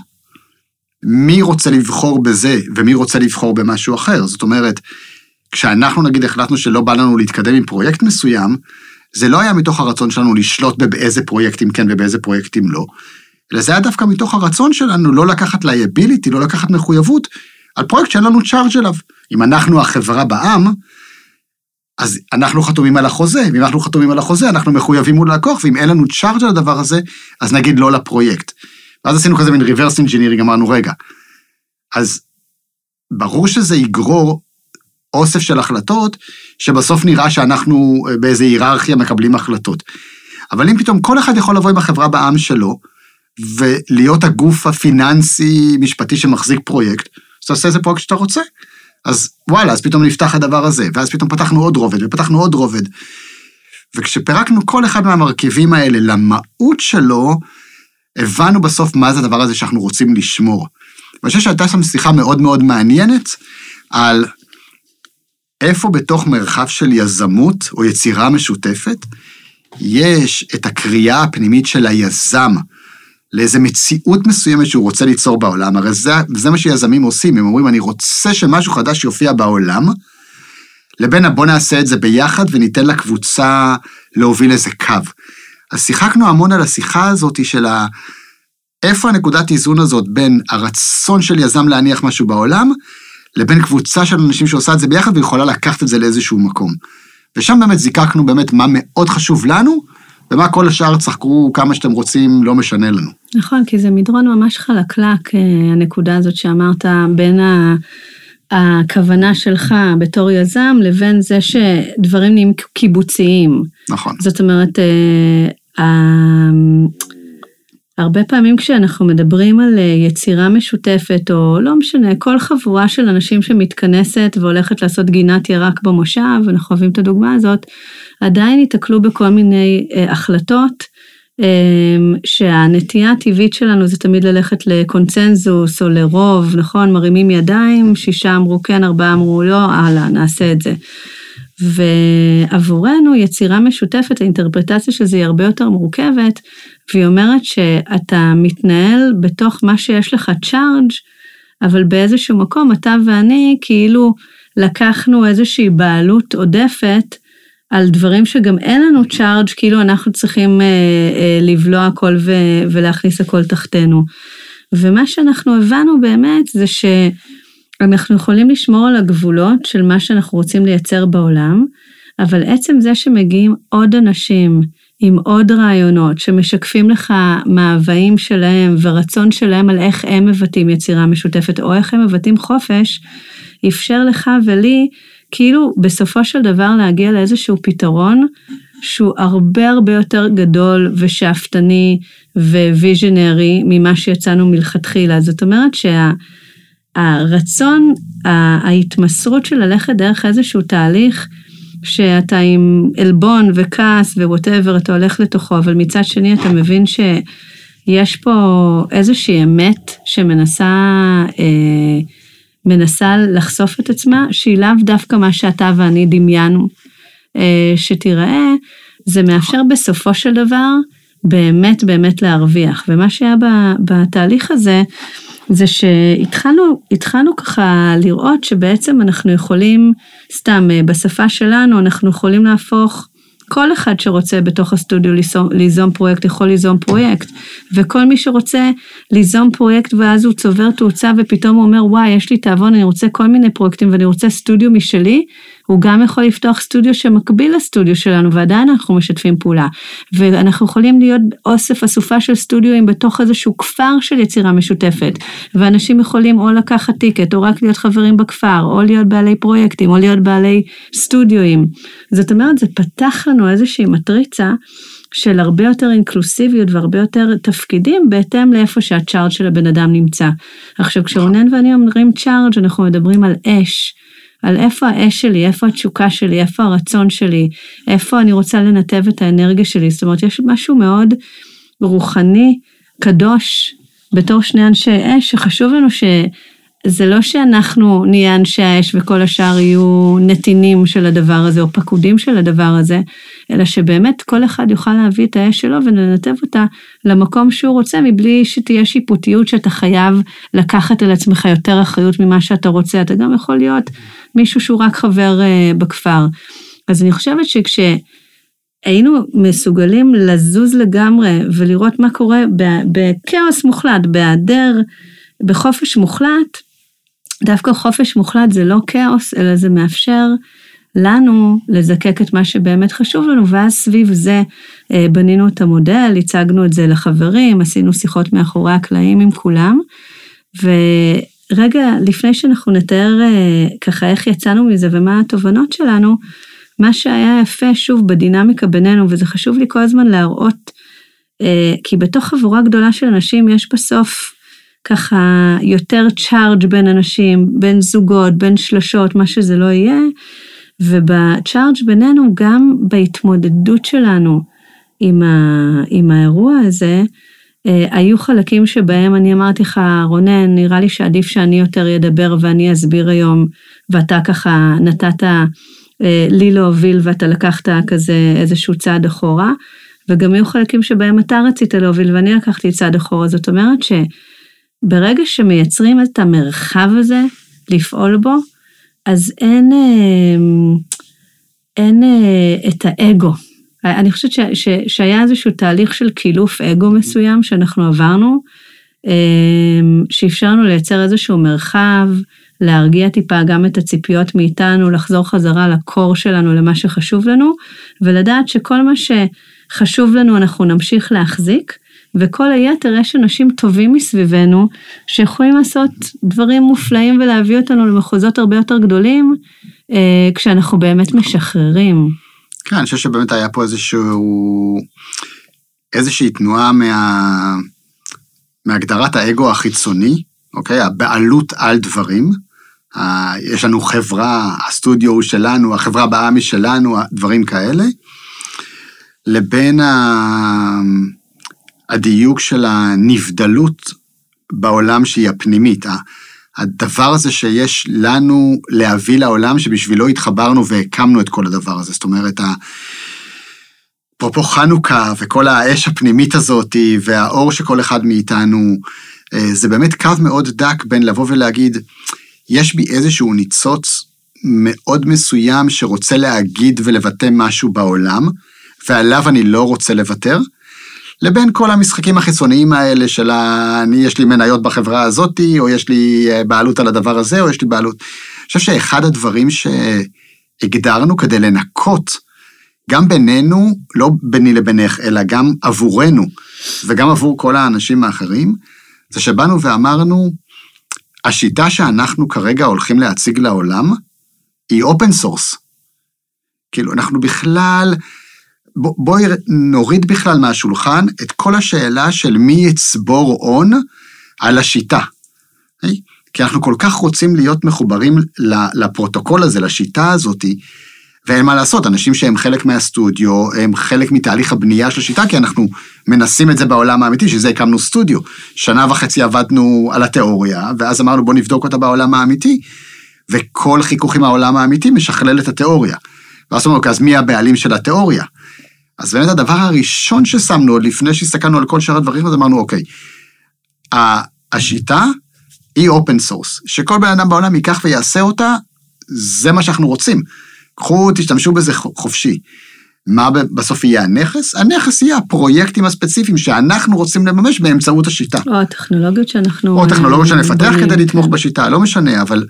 מי רוצה לבחור בזה ומי רוצה לבחור במשהו אחר? זאת אומרת, כשאנחנו נגיד החלטנו שלא בא לנו להתקדם עם פרויקט מסוים, זה לא היה מתוך הרצון שלנו לשלוט באיזה פרויקטים כן ובאיזה פרויקטים לא, אלא זה היה דווקא מתוך הרצון שלנו לא לקחת liability, לא לקחת מחויבות, על פרויקט שאין לנו charge אליו. אם אנחנו החברה בע"מ, אז אנחנו חתומים על החוזה, ואם אנחנו חתומים על החוזה, אנחנו מחויבים מול לקוח, ואם אין לנו charge על הדבר הזה, אז נגיד לא לפרויקט. ואז עשינו כזה מין reverse engineering, אמרנו, רגע, אז ברור שזה יגרור אוסף של החלטות, שבסוף נראה שאנחנו אה, באיזו היררכיה מקבלים החלטות. אבל אם פתאום כל אחד יכול לבוא עם החברה בעם שלו, ולהיות הגוף הפיננסי-משפטי שמחזיק פרויקט, אז תעשה איזה פרויקט שאתה רוצה. אז וואלה, אז פתאום נפתח הדבר הזה, ואז פתאום פתחנו עוד רובד, ופתחנו עוד רובד. וכשפירקנו כל אחד מהמרכיבים האלה למהות שלו, הבנו בסוף מה זה הדבר הזה שאנחנו רוצים לשמור. ואני חושב שהייתה שם שיחה מאוד מאוד מעניינת על איפה בתוך מרחב של יזמות או יצירה משותפת יש את הקריאה הפנימית של היזם לאיזה מציאות מסוימת שהוא רוצה ליצור בעולם. הרי זה, זה מה שיזמים עושים, הם אומרים, אני רוצה שמשהו חדש יופיע בעולם, לבין בוא נעשה את זה ביחד וניתן לקבוצה להוביל איזה קו. אז שיחקנו המון על השיחה הזאת של ה... איפה הנקודת איזון הזאת בין הרצון של יזם להניח משהו בעולם, לבין קבוצה של אנשים שעושה את זה ביחד ויכולה לקחת את זה לאיזשהו מקום. ושם באמת זיקקנו באמת מה מאוד חשוב לנו, ומה כל השאר צחקו כמה שאתם רוצים, לא משנה לנו. נכון, כי זה מדרון ממש חלקלק, אה, הנקודה הזאת שאמרת, בין ה... הכוונה שלך בתור יזם לבין זה שדברים נהיים קיבוציים. נכון. זאת אומרת, אה, הרבה פעמים כשאנחנו מדברים על אה, יצירה משותפת, או לא משנה, כל חבורה של אנשים שמתכנסת והולכת לעשות גינת ירק במושב, אנחנו אוהבים את הדוגמה הזאת, עדיין ייתקלו בכל מיני אה, החלטות, אה, שהנטייה הטבעית שלנו זה תמיד ללכת לקונצנזוס או לרוב, נכון? מרימים ידיים, שישה אמרו כן, ארבעה אמרו לא, הלאה, נעשה את זה. ועבורנו יצירה משותפת, האינטרפרטציה של זה היא הרבה יותר מורכבת, והיא אומרת שאתה מתנהל בתוך מה שיש לך צ'ארג', אבל באיזשהו מקום אתה ואני כאילו לקחנו איזושהי בעלות עודפת על דברים שגם אין לנו צ'ארג', כאילו אנחנו צריכים אה, אה, לבלוע הכל ו, ולהכניס הכל תחתנו. ומה שאנחנו הבנו באמת זה שאנחנו יכולים לשמור על הגבולות של מה שאנחנו רוצים לייצר בעולם, אבל עצם זה שמגיעים עוד אנשים עם עוד רעיונות שמשקפים לך מאוויים שלהם ורצון שלהם על איך הם מבטאים יצירה משותפת או איך הם מבטאים חופש, אפשר לך ולי כאילו בסופו של דבר להגיע לאיזשהו פתרון שהוא הרבה הרבה יותר גדול ושאפתני visionary ממה שיצאנו מלכתחילה. זאת אומרת שהרצון, ההתמסרות של ללכת דרך איזשהו תהליך, שאתה עם עלבון וכעס ו whatever, אתה הולך לתוכו, אבל מצד שני אתה מבין שיש פה איזושהי אמת שמנסה אה, מנסה לחשוף את עצמה, שהיא לאו דווקא מה שאתה ואני דמיינו אה, שתיראה, זה מאפשר בסופו של דבר באמת באמת להרוויח. ומה שהיה בתהליך הזה, זה שהתחלנו ככה לראות שבעצם אנחנו יכולים, סתם אה, בשפה שלנו, אנחנו יכולים להפוך כל אחד שרוצה בתוך הסטודיו ליזום, ליזום פרויקט יכול ליזום פרויקט, וכל מי שרוצה ליזום פרויקט ואז הוא צובר תאוצה ופתאום הוא אומר, וואי, יש לי תיאבון, אני רוצה כל מיני פרויקטים ואני רוצה סטודיו משלי, הוא גם יכול לפתוח סטודיו שמקביל לסטודיו שלנו, ועדיין אנחנו משתפים פעולה. ואנחנו יכולים להיות אוסף אסופה של סטודיואים בתוך איזשהו כפר של יצירה משותפת, ואנשים יכולים או לקחת טיקט, או רק להיות חברים בכפר, או להיות בעלי פרויקטים, או להיות בעלי סטודיואים. זאת אומרת, זה פתח לנו איזושהי מטריצה. של הרבה יותר אינקלוסיביות והרבה יותר תפקידים בהתאם לאיפה שהצ'ארג' של הבן אדם נמצא. עכשיו כשרונן ואני אומרים צ'ארג' אנחנו מדברים על אש, על איפה האש שלי, איפה התשוקה שלי, איפה הרצון שלי, איפה אני רוצה לנתב את האנרגיה שלי. זאת אומרת, יש משהו מאוד רוחני, קדוש, בתור שני אנשי אש, שחשוב לנו ש... זה לא שאנחנו נהיה אנשי האש וכל השאר יהיו נתינים של הדבר הזה או פקודים של הדבר הזה, אלא שבאמת כל אחד יוכל להביא את האש שלו ולנתב אותה למקום שהוא רוצה מבלי שתהיה שיפוטיות שאתה חייב לקחת על עצמך יותר אחריות ממה שאתה רוצה. אתה גם יכול להיות מישהו שהוא רק חבר uh, בכפר. אז אני חושבת שכשהיינו מסוגלים לזוז לגמרי ולראות מה קורה בכאוס מוחלט, בהיעדר, בחופש מוחלט, דווקא חופש מוחלט זה לא כאוס, אלא זה מאפשר לנו לזקק את מה שבאמת חשוב לנו, ואז סביב זה אה, בנינו את המודל, הצגנו את זה לחברים, עשינו שיחות מאחורי הקלעים עם כולם, ורגע לפני שאנחנו נתאר אה, ככה איך יצאנו מזה ומה התובנות שלנו, מה שהיה יפה, שוב, בדינמיקה בינינו, וזה חשוב לי כל הזמן להראות, אה, כי בתוך חבורה גדולה של אנשים יש בסוף ככה יותר צ'ארג' בין אנשים, בין זוגות, בין שלשות, מה שזה לא יהיה, ובצ'ארג' בינינו, גם בהתמודדות שלנו עם, ה, עם האירוע הזה, אה, היו חלקים שבהם אני אמרתי לך, רונן, נראה לי שעדיף שאני יותר אדבר ואני אסביר היום, ואתה ככה נתת אה, לי להוביל ואתה לקחת כזה איזשהו צעד אחורה, וגם היו חלקים שבהם אתה רצית להוביל ואני לקחתי צעד אחורה, זאת אומרת ש... ברגע שמייצרים את המרחב הזה לפעול בו, אז אין, אה, אין אה, את האגו. אני חושבת ש, ש, שהיה איזשהו תהליך של קילוף אגו מסוים שאנחנו עברנו, אה, שאפשר לנו לייצר איזשהו מרחב, להרגיע טיפה גם את הציפיות מאיתנו, לחזור חזרה לקור שלנו, למה שחשוב לנו, ולדעת שכל מה שחשוב לנו אנחנו נמשיך להחזיק, וכל היתר יש אנשים טובים מסביבנו שיכולים לעשות דברים מופלאים ולהביא אותנו למחוזות הרבה יותר גדולים, אה, כשאנחנו באמת משחררים. כן, אני חושב שבאמת היה פה איזשהו, איזושהי תנועה מה, מהגדרת האגו החיצוני, אוקיי? הבעלות על דברים. יש לנו חברה, הסטודיו הוא שלנו, החברה באה משלנו, דברים כאלה, לבין ה... הדיוק של הנבדלות בעולם שהיא הפנימית. הדבר הזה שיש לנו להביא לעולם שבשבילו התחברנו והקמנו את כל הדבר הזה. זאת אומרת, אפרופו חנוכה וכל האש הפנימית הזאת והאור שכל אחד מאיתנו, אה, זה באמת קו מאוד דק בין לבוא ולהגיד, יש בי איזשהו ניצוץ מאוד מסוים שרוצה להגיד ולבטא משהו בעולם, ועליו אני לא רוצה לוותר, לבין כל המשחקים החיצוניים האלה של ה... אני, יש לי מניות בחברה הזאתי, או יש לי אה, בעלות על הדבר הזה, או יש לי בעלות... אני חושב שאחד הדברים שהגדרנו כדי לנקות, גם בינינו, לא ביני לבינך, אלא גם עבורנו, וגם עבור כל האנשים האחרים, זה שבאנו ואמרנו, השיטה שאנחנו כרגע הולכים להציג לעולם, היא open source. כאילו, אנחנו בכלל... בואי נוריד בכלל מהשולחן את כל השאלה של מי יצבור הון על השיטה. כי אנחנו כל כך רוצים להיות מחוברים לפרוטוקול הזה, לשיטה הזאת, ואין מה לעשות, אנשים שהם חלק מהסטודיו, הם חלק מתהליך הבנייה של השיטה, כי אנחנו מנסים את זה בעולם האמיתי, שזה הקמנו סטודיו. שנה וחצי עבדנו על התיאוריה, ואז אמרנו בוא נבדוק אותה בעולם האמיתי, וכל חיכוך עם העולם האמיתי משכלל את התיאוריה. ואז אמרנו, אז מי הבעלים של התיאוריה? אז באמת הדבר הראשון ששמנו, עוד לפני שהסתכלנו על כל שאר הדברים, אז אמרנו, אוקיי, השיטה היא open source, שכל בן אדם בעולם ייקח ויעשה אותה, זה מה שאנחנו רוצים. קחו, תשתמשו בזה חופשי. מה בסוף יהיה הנכס? הנכס יהיה הפרויקטים הספציפיים שאנחנו רוצים לממש באמצעות השיטה. או הטכנולוגיות שאנחנו... או הטכנולוגיות שנפתח בונים. כדי לתמוך בשיטה, לא משנה, אבל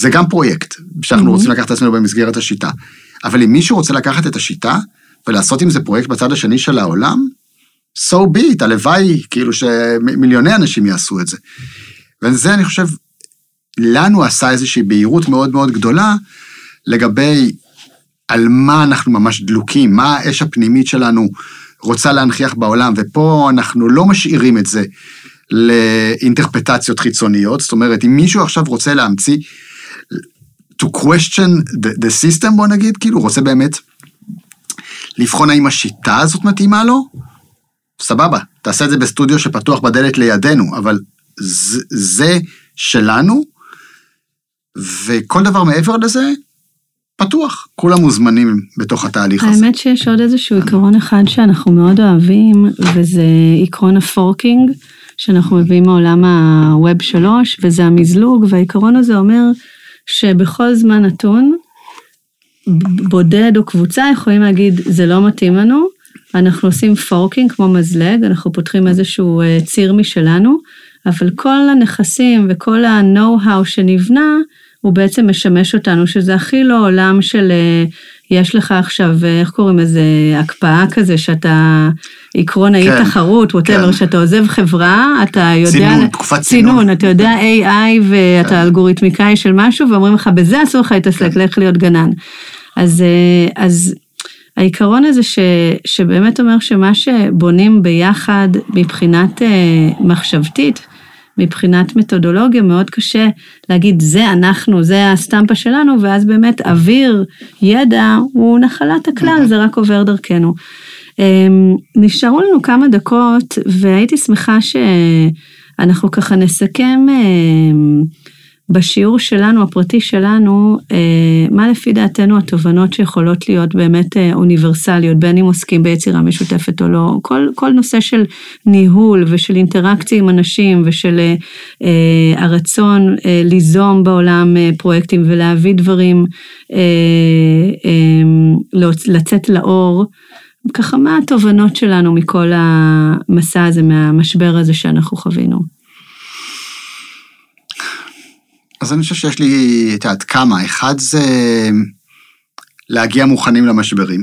זה גם פרויקט שאנחנו Mhm. רוצים לקחת את עצמנו במסגרת השיטה. אבל אם מישהו רוצה לקחת את השיטה ולעשות עם זה פרויקט בצד השני של העולם, so be it, הלוואי, כאילו שמיליוני אנשים יעשו את זה. וזה, אני חושב, לנו עשה איזושהי בהירות מאוד מאוד גדולה לגבי על מה אנחנו ממש דלוקים, מה האש הפנימית שלנו רוצה להנכיח בעולם, ופה אנחנו לא משאירים את זה לאינטרפטציות חיצוניות, זאת אומרת, אם מישהו עכשיו רוצה להמציא, to question the, the system, בוא נגיד, כאילו, רוצה באמת לבחון האם השיטה הזאת מתאימה לו, סבבה, תעשה את זה בסטודיו שפתוח בדלת לידינו, אבל זה, זה שלנו, וכל דבר מעבר לזה, פתוח. כולם מוזמנים בתוך התהליך הזה. האמת שיש עוד איזשהו עיקרון אחד שאנחנו מאוד אוהבים, וזה עקרון ה forking, שאנחנו מביאים מעולם ה web 3, וזה המזלוג, והעיקרון הזה אומר שבכל זמן נתון, בודד או קבוצה יכולים להגיד, זה לא מתאים לנו, אנחנו עושים forking כמו מזלג, אנחנו פותחים איזשהו אה, ציר משלנו, אבל כל הנכסים וכל ה-know-how שנבנה, הוא בעצם משמש אותנו, שזה הכי לא עולם של אה, יש לך עכשיו, אה, איך קוראים לזה, הקפאה כזה, שאתה, עקרון האי כן, תחרות, ווטאבר, כן. שאתה עוזב חברה, אתה יודע... צינון, תקופת צינון. צינון, אתה יודע AI ואתה כן. אלגוריתמיקאי של משהו, ואומרים לך, בזה אסור לך להתעסק, לך להיות גנן. אז, אה, אז העיקרון הזה ש, שבאמת אומר שמה שבונים ביחד מבחינת אה, מחשבתית, מבחינת מתודולוגיה, מאוד קשה להגיד, זה אנחנו, זה הסטמפה שלנו, ואז באמת אוויר, ידע, הוא נחלת הכלל, זה רק עובר דרכנו. אמ, נשארו לנו כמה דקות, והייתי שמחה שאנחנו ככה נסכם אמ, בשיעור שלנו, הפרטי שלנו, אה, מה לפי דעתנו התובנות שיכולות להיות באמת אה, אוניברסליות, בין אם עוסקים ביצירה משותפת או לא, כל, כל נושא של ניהול ושל אינטראקציה עם אנשים ושל אה, אה, הרצון אה, ליזום בעולם אה, פרויקטים ולהביא דברים, אה, אה, לצאת לאור. ככה, מה התובנות שלנו מכל המסע הזה, מהמשבר הזה שאנחנו חווינו? אז אני חושב שיש לי, את יודעת, כמה. אחד זה להגיע מוכנים למשברים.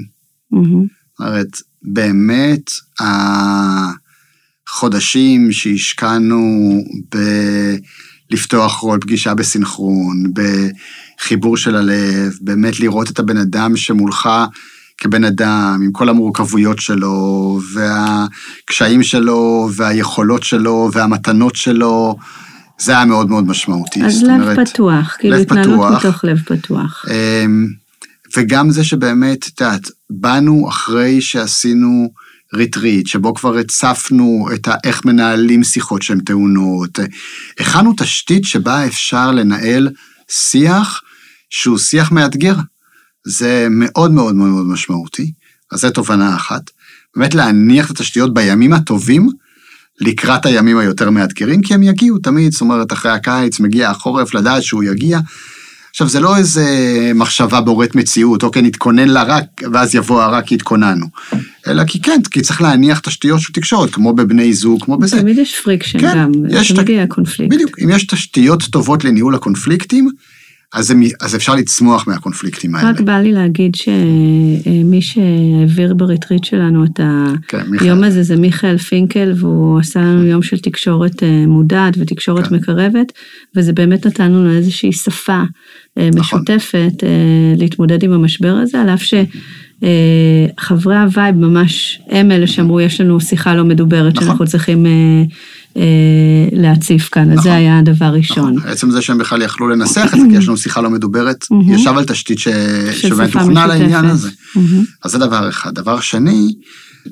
זאת אומרת, באמת, החודשים שהשקענו בלפתוח כל פגישה בסינכרון, בחיבור של הלב, באמת לראות את הבן אדם שמולך כבן אדם, עם כל המורכבויות שלו, והקשיים שלו, והיכולות שלו, והמתנות שלו, זה היה מאוד מאוד משמעותי. אז לב אומרת, פתוח, כאילו התנהלות פתוח. מתוך לב פתוח. אמ, וגם זה שבאמת, את יודעת, באנו אחרי שעשינו ריטריט, שבו כבר הצפנו את ה- איך מנהלים שיחות שהן טעונות, הכנו תשתית שבה אפשר לנהל שיח שהוא שיח מאתגר. זה מאוד מאוד מאוד משמעותי, אז זו תובנה אחת. באמת להניח את התשתיות בימים הטובים, לקראת הימים היותר מאתגרים, כי הם יגיעו תמיד, זאת אומרת, אחרי הקיץ מגיע החורף, לדעת שהוא יגיע. עכשיו, זה לא איזה מחשבה בוראת מציאות, אוקיי, נתכונן לרע, ואז יבוא הרע כי התכוננו. אלא כי כן, כי צריך להניח תשתיות של תקשורת, כמו בבני זוג, כמו בזה. תמיד יש friction כן, גם, יש תמיד יהיה קונפליקט. בדיוק, אם יש תשתיות טובות לניהול הקונפליקטים, אז, הם, אז אפשר לצמוח מהקונפליקטים האלה. רק בא לי להגיד שמי שהעביר ב retreat שלנו את כן. היום הזה זה מיכאל פינקל, והוא עשה לנו יום של תקשורת אה, מודעת ותקשורת כן. מקרבת, וזה באמת נתן לנו איזושהי שפה אה, נכון. משותפת אה, להתמודד עם המשבר הזה, על אף שחברי ה vibe ממש הם אלה שאמרו, יש לנו שיחה לא מדוברת נכון. שאנחנו צריכים להציף כאן, אז נכון. זה היה הדבר הראשון. נכון. עצם זה שהם בכלל יכלו לנסח את זה, כי יש לנו שיחה לא מדוברת. ישב על תשתית ש... שבאמת הוכנה. לעניין הזה. אז זה דבר אחד. דבר שני,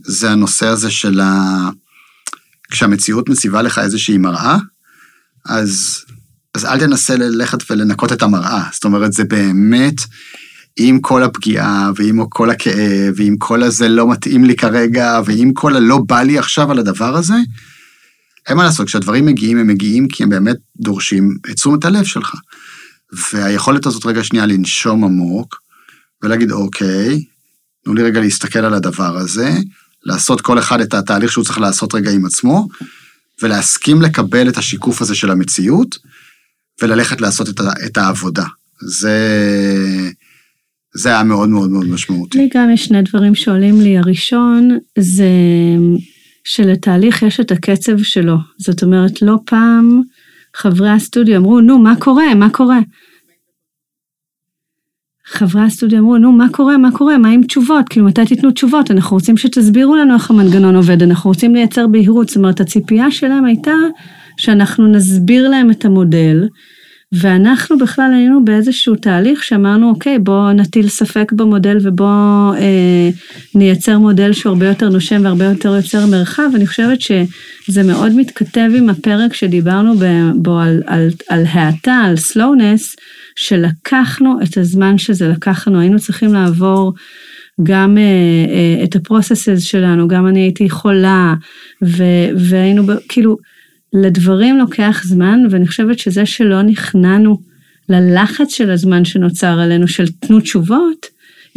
זה הנושא הזה של ה... כשהמציאות מציבה לך איזושהי מראה, אז, אז אל תנסה ללכת ולנקות את המראה. זאת אומרת, זה באמת, עם כל הפגיעה, ועם כל הכאב, ועם כל הזה לא מתאים לי כרגע, ועם כל הלא בא לי עכשיו על הדבר הזה, אין מה לעשות, כשהדברים מגיעים, הם מגיעים כי הם באמת דורשים את תשומת הלב שלך. והיכולת הזאת רגע שנייה לנשום עמוק, ולהגיד, אוקיי, תנו לי רגע להסתכל על הדבר הזה, לעשות כל אחד את התהליך שהוא צריך לעשות רגע עם עצמו, ולהסכים לקבל את השיקוף הזה של המציאות, וללכת לעשות את, את העבודה. זה, זה היה מאוד מאוד מאוד משמעותי. לי גם יש שני דברים שעולים לי. הראשון זה שלתהליך יש את הקצב שלו. זאת אומרת, לא פעם חברי הסטודיו אמרו, נו, מה קורה? מה קורה? חברי הסטודיו אמרו, נו, מה קורה, מה קורה, מה עם תשובות? כאילו, מתי תיתנו תשובות? אנחנו רוצים שתסבירו לנו איך המנגנון עובד, אנחנו רוצים לייצר בהירות. זאת אומרת, הציפייה שלהם הייתה שאנחנו נסביר להם את המודל, ואנחנו בכלל היינו באיזשהו תהליך שאמרנו, אוקיי, בואו נטיל ספק במודל ובואו אה, נייצר מודל שהוא הרבה יותר נושם והרבה יותר יוצר מרחב. אני חושבת שזה מאוד מתכתב עם הפרק שדיברנו בו על, על, על האטה, על slowness, שלקחנו את הזמן שזה לקחנו, היינו צריכים לעבור גם אה, אה, את הפרוססס שלנו, גם אני הייתי חולה, ו, והיינו, כאילו, לדברים לוקח זמן, ואני חושבת שזה שלא נכנענו ללחץ של הזמן שנוצר עלינו, של תנו תשובות,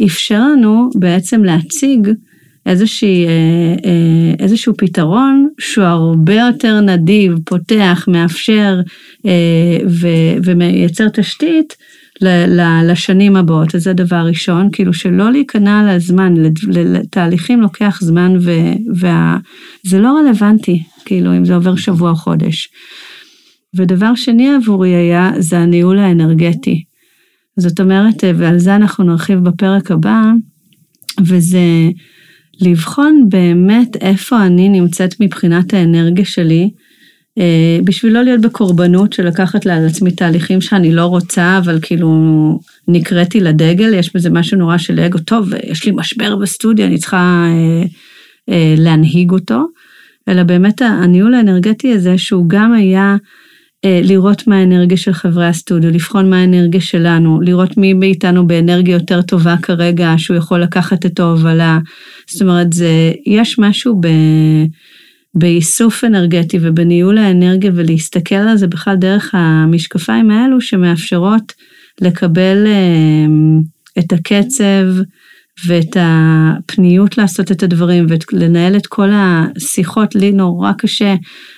אפשר לנו בעצם להציג איזושהי, אה, אה, איזשהו פתרון שהוא הרבה יותר נדיב, פותח, מאפשר אה, ומייצר תשתית לשנים הבאות, אז זה דבר ראשון, כאילו שלא להיכנע לזמן, לתהליכים לוקח זמן וזה לא רלוונטי, כאילו אם זה עובר שבוע או חודש. ודבר שני עבורי היה, זה הניהול האנרגטי. זאת אומרת, ועל זה אנחנו נרחיב בפרק הבא, וזה לבחון באמת איפה אני נמצאת מבחינת האנרגיה שלי, אה, בשביל לא להיות בקורבנות של לקחת לעל עצמי תהליכים שאני לא רוצה, אבל כאילו נקראתי לדגל, יש בזה משהו נורא של אגו, טוב, יש לי משבר בסטודיו, אני צריכה אה, אה, להנהיג אותו, אלא באמת הניהול האנרגטי הזה, שהוא גם היה אה, לראות מה האנרגיה של חברי הסטודיו, לבחון מה האנרגיה שלנו, לראות מי מאיתנו באנרגיה יותר טובה כרגע, שהוא יכול לקחת את ההובלה. זאת אומרת, זה, יש משהו ב... באיסוף אנרגטי ובניהול האנרגיה ולהסתכל על זה בכלל דרך המשקפיים האלו שמאפשרות לקבל אה, את הקצב ואת הפניות לעשות את הדברים ולנהל את כל השיחות, לי נורא קשה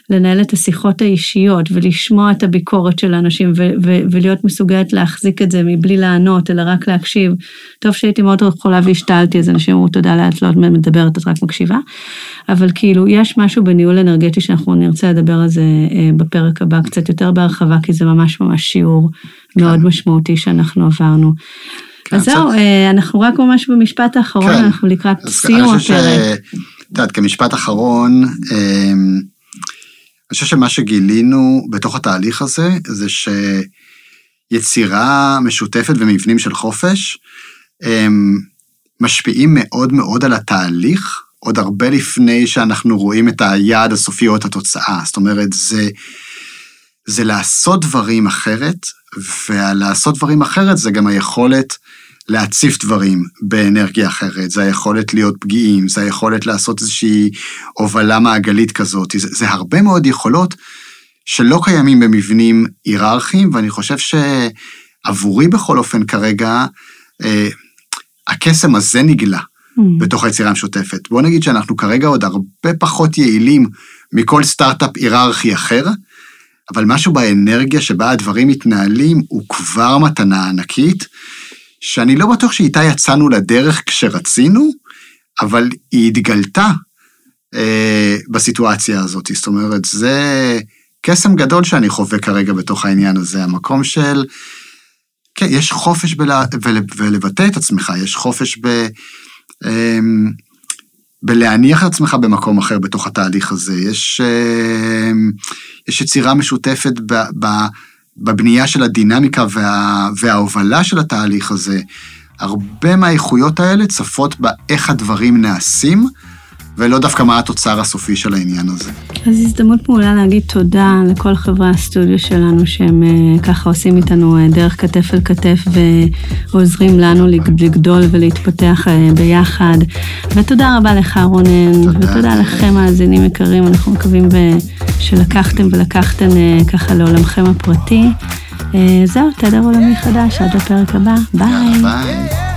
לנהל את השיחות האישיות ולשמוע את הביקורת של האנשים ו- ו- ולהיות מסוגלת להחזיק את זה מבלי לענות אלא רק להקשיב. טוב שהייתי מאוד חולה והשתלתי אז אנשים אמרו תודה לאט את לא מדברת את רק מקשיבה. אבל כאילו יש משהו בניהול אנרגטי שאנחנו נרצה לדבר על זה אה, בפרק הבא קצת יותר בהרחבה כי זה ממש ממש שיעור מאוד כן. משמעותי שאנחנו עברנו. אז זהו, אה, אנחנו רק ממש במשפט האחרון, כן. אנחנו לקראת סיום הפרק. את יודעת, כמשפט אחרון, אה, אני חושב שמה שגילינו בתוך התהליך הזה, זה שיצירה משותפת ומבנים של חופש, הם משפיעים מאוד מאוד על התהליך, עוד הרבה לפני שאנחנו רואים את היעד הסופי או את התוצאה. זאת אומרת, זה, זה לעשות דברים אחרת, ולעשות דברים אחרת זה גם היכולת להציף דברים באנרגיה אחרת, זה היכולת להיות פגיעים, זה היכולת לעשות איזושהי הובלה מעגלית כזאת, זה, זה הרבה מאוד יכולות שלא קיימים במבנים היררכיים, ואני חושב שעבורי בכל אופן כרגע, אה, הקסם הזה נגלה mm. בתוך היצירה המשותפת. בוא נגיד שאנחנו כרגע עוד הרבה פחות יעילים מכל סטארט-אפ היררכי אחר, אבל משהו באנרגיה שבה הדברים מתנהלים הוא כבר מתנה ענקית. שאני לא בטוח שאיתה יצאנו לדרך כשרצינו, אבל היא התגלתה אה, בסיטואציה הזאת. זאת אומרת, זה קסם גדול שאני חווה כרגע בתוך העניין הזה, המקום של, כן, יש חופש בלה, ול, ולבטא את עצמך, יש חופש ב... אה, בלהניח את עצמך במקום אחר בתוך התהליך הזה. יש, אה, יש יצירה משותפת ב, ב, בבנייה של הדינמיקה וה, וההובלה של התהליך הזה, הרבה מהאיכויות האלה צפות באיך הדברים נעשים, ולא דווקא מה התוצר הסופי של העניין הזה. אז הזדמנות מעולה להגיד תודה לכל חברי הסטודיו שלנו, שהם אה, ככה עושים איתנו אה, דרך כתף אל כתף ועוזרים לנו לגדול ולהתפתח אה, ביחד. ותודה רבה לך רונן, תודה. ותודה לכם מאזינים יקרים, אנחנו מקווים שלקחתם ולקחתם ככה לעולמכם הפרטי. זהו, תדר עולמי חדש, עד הפרק הבא, ביי. ביי.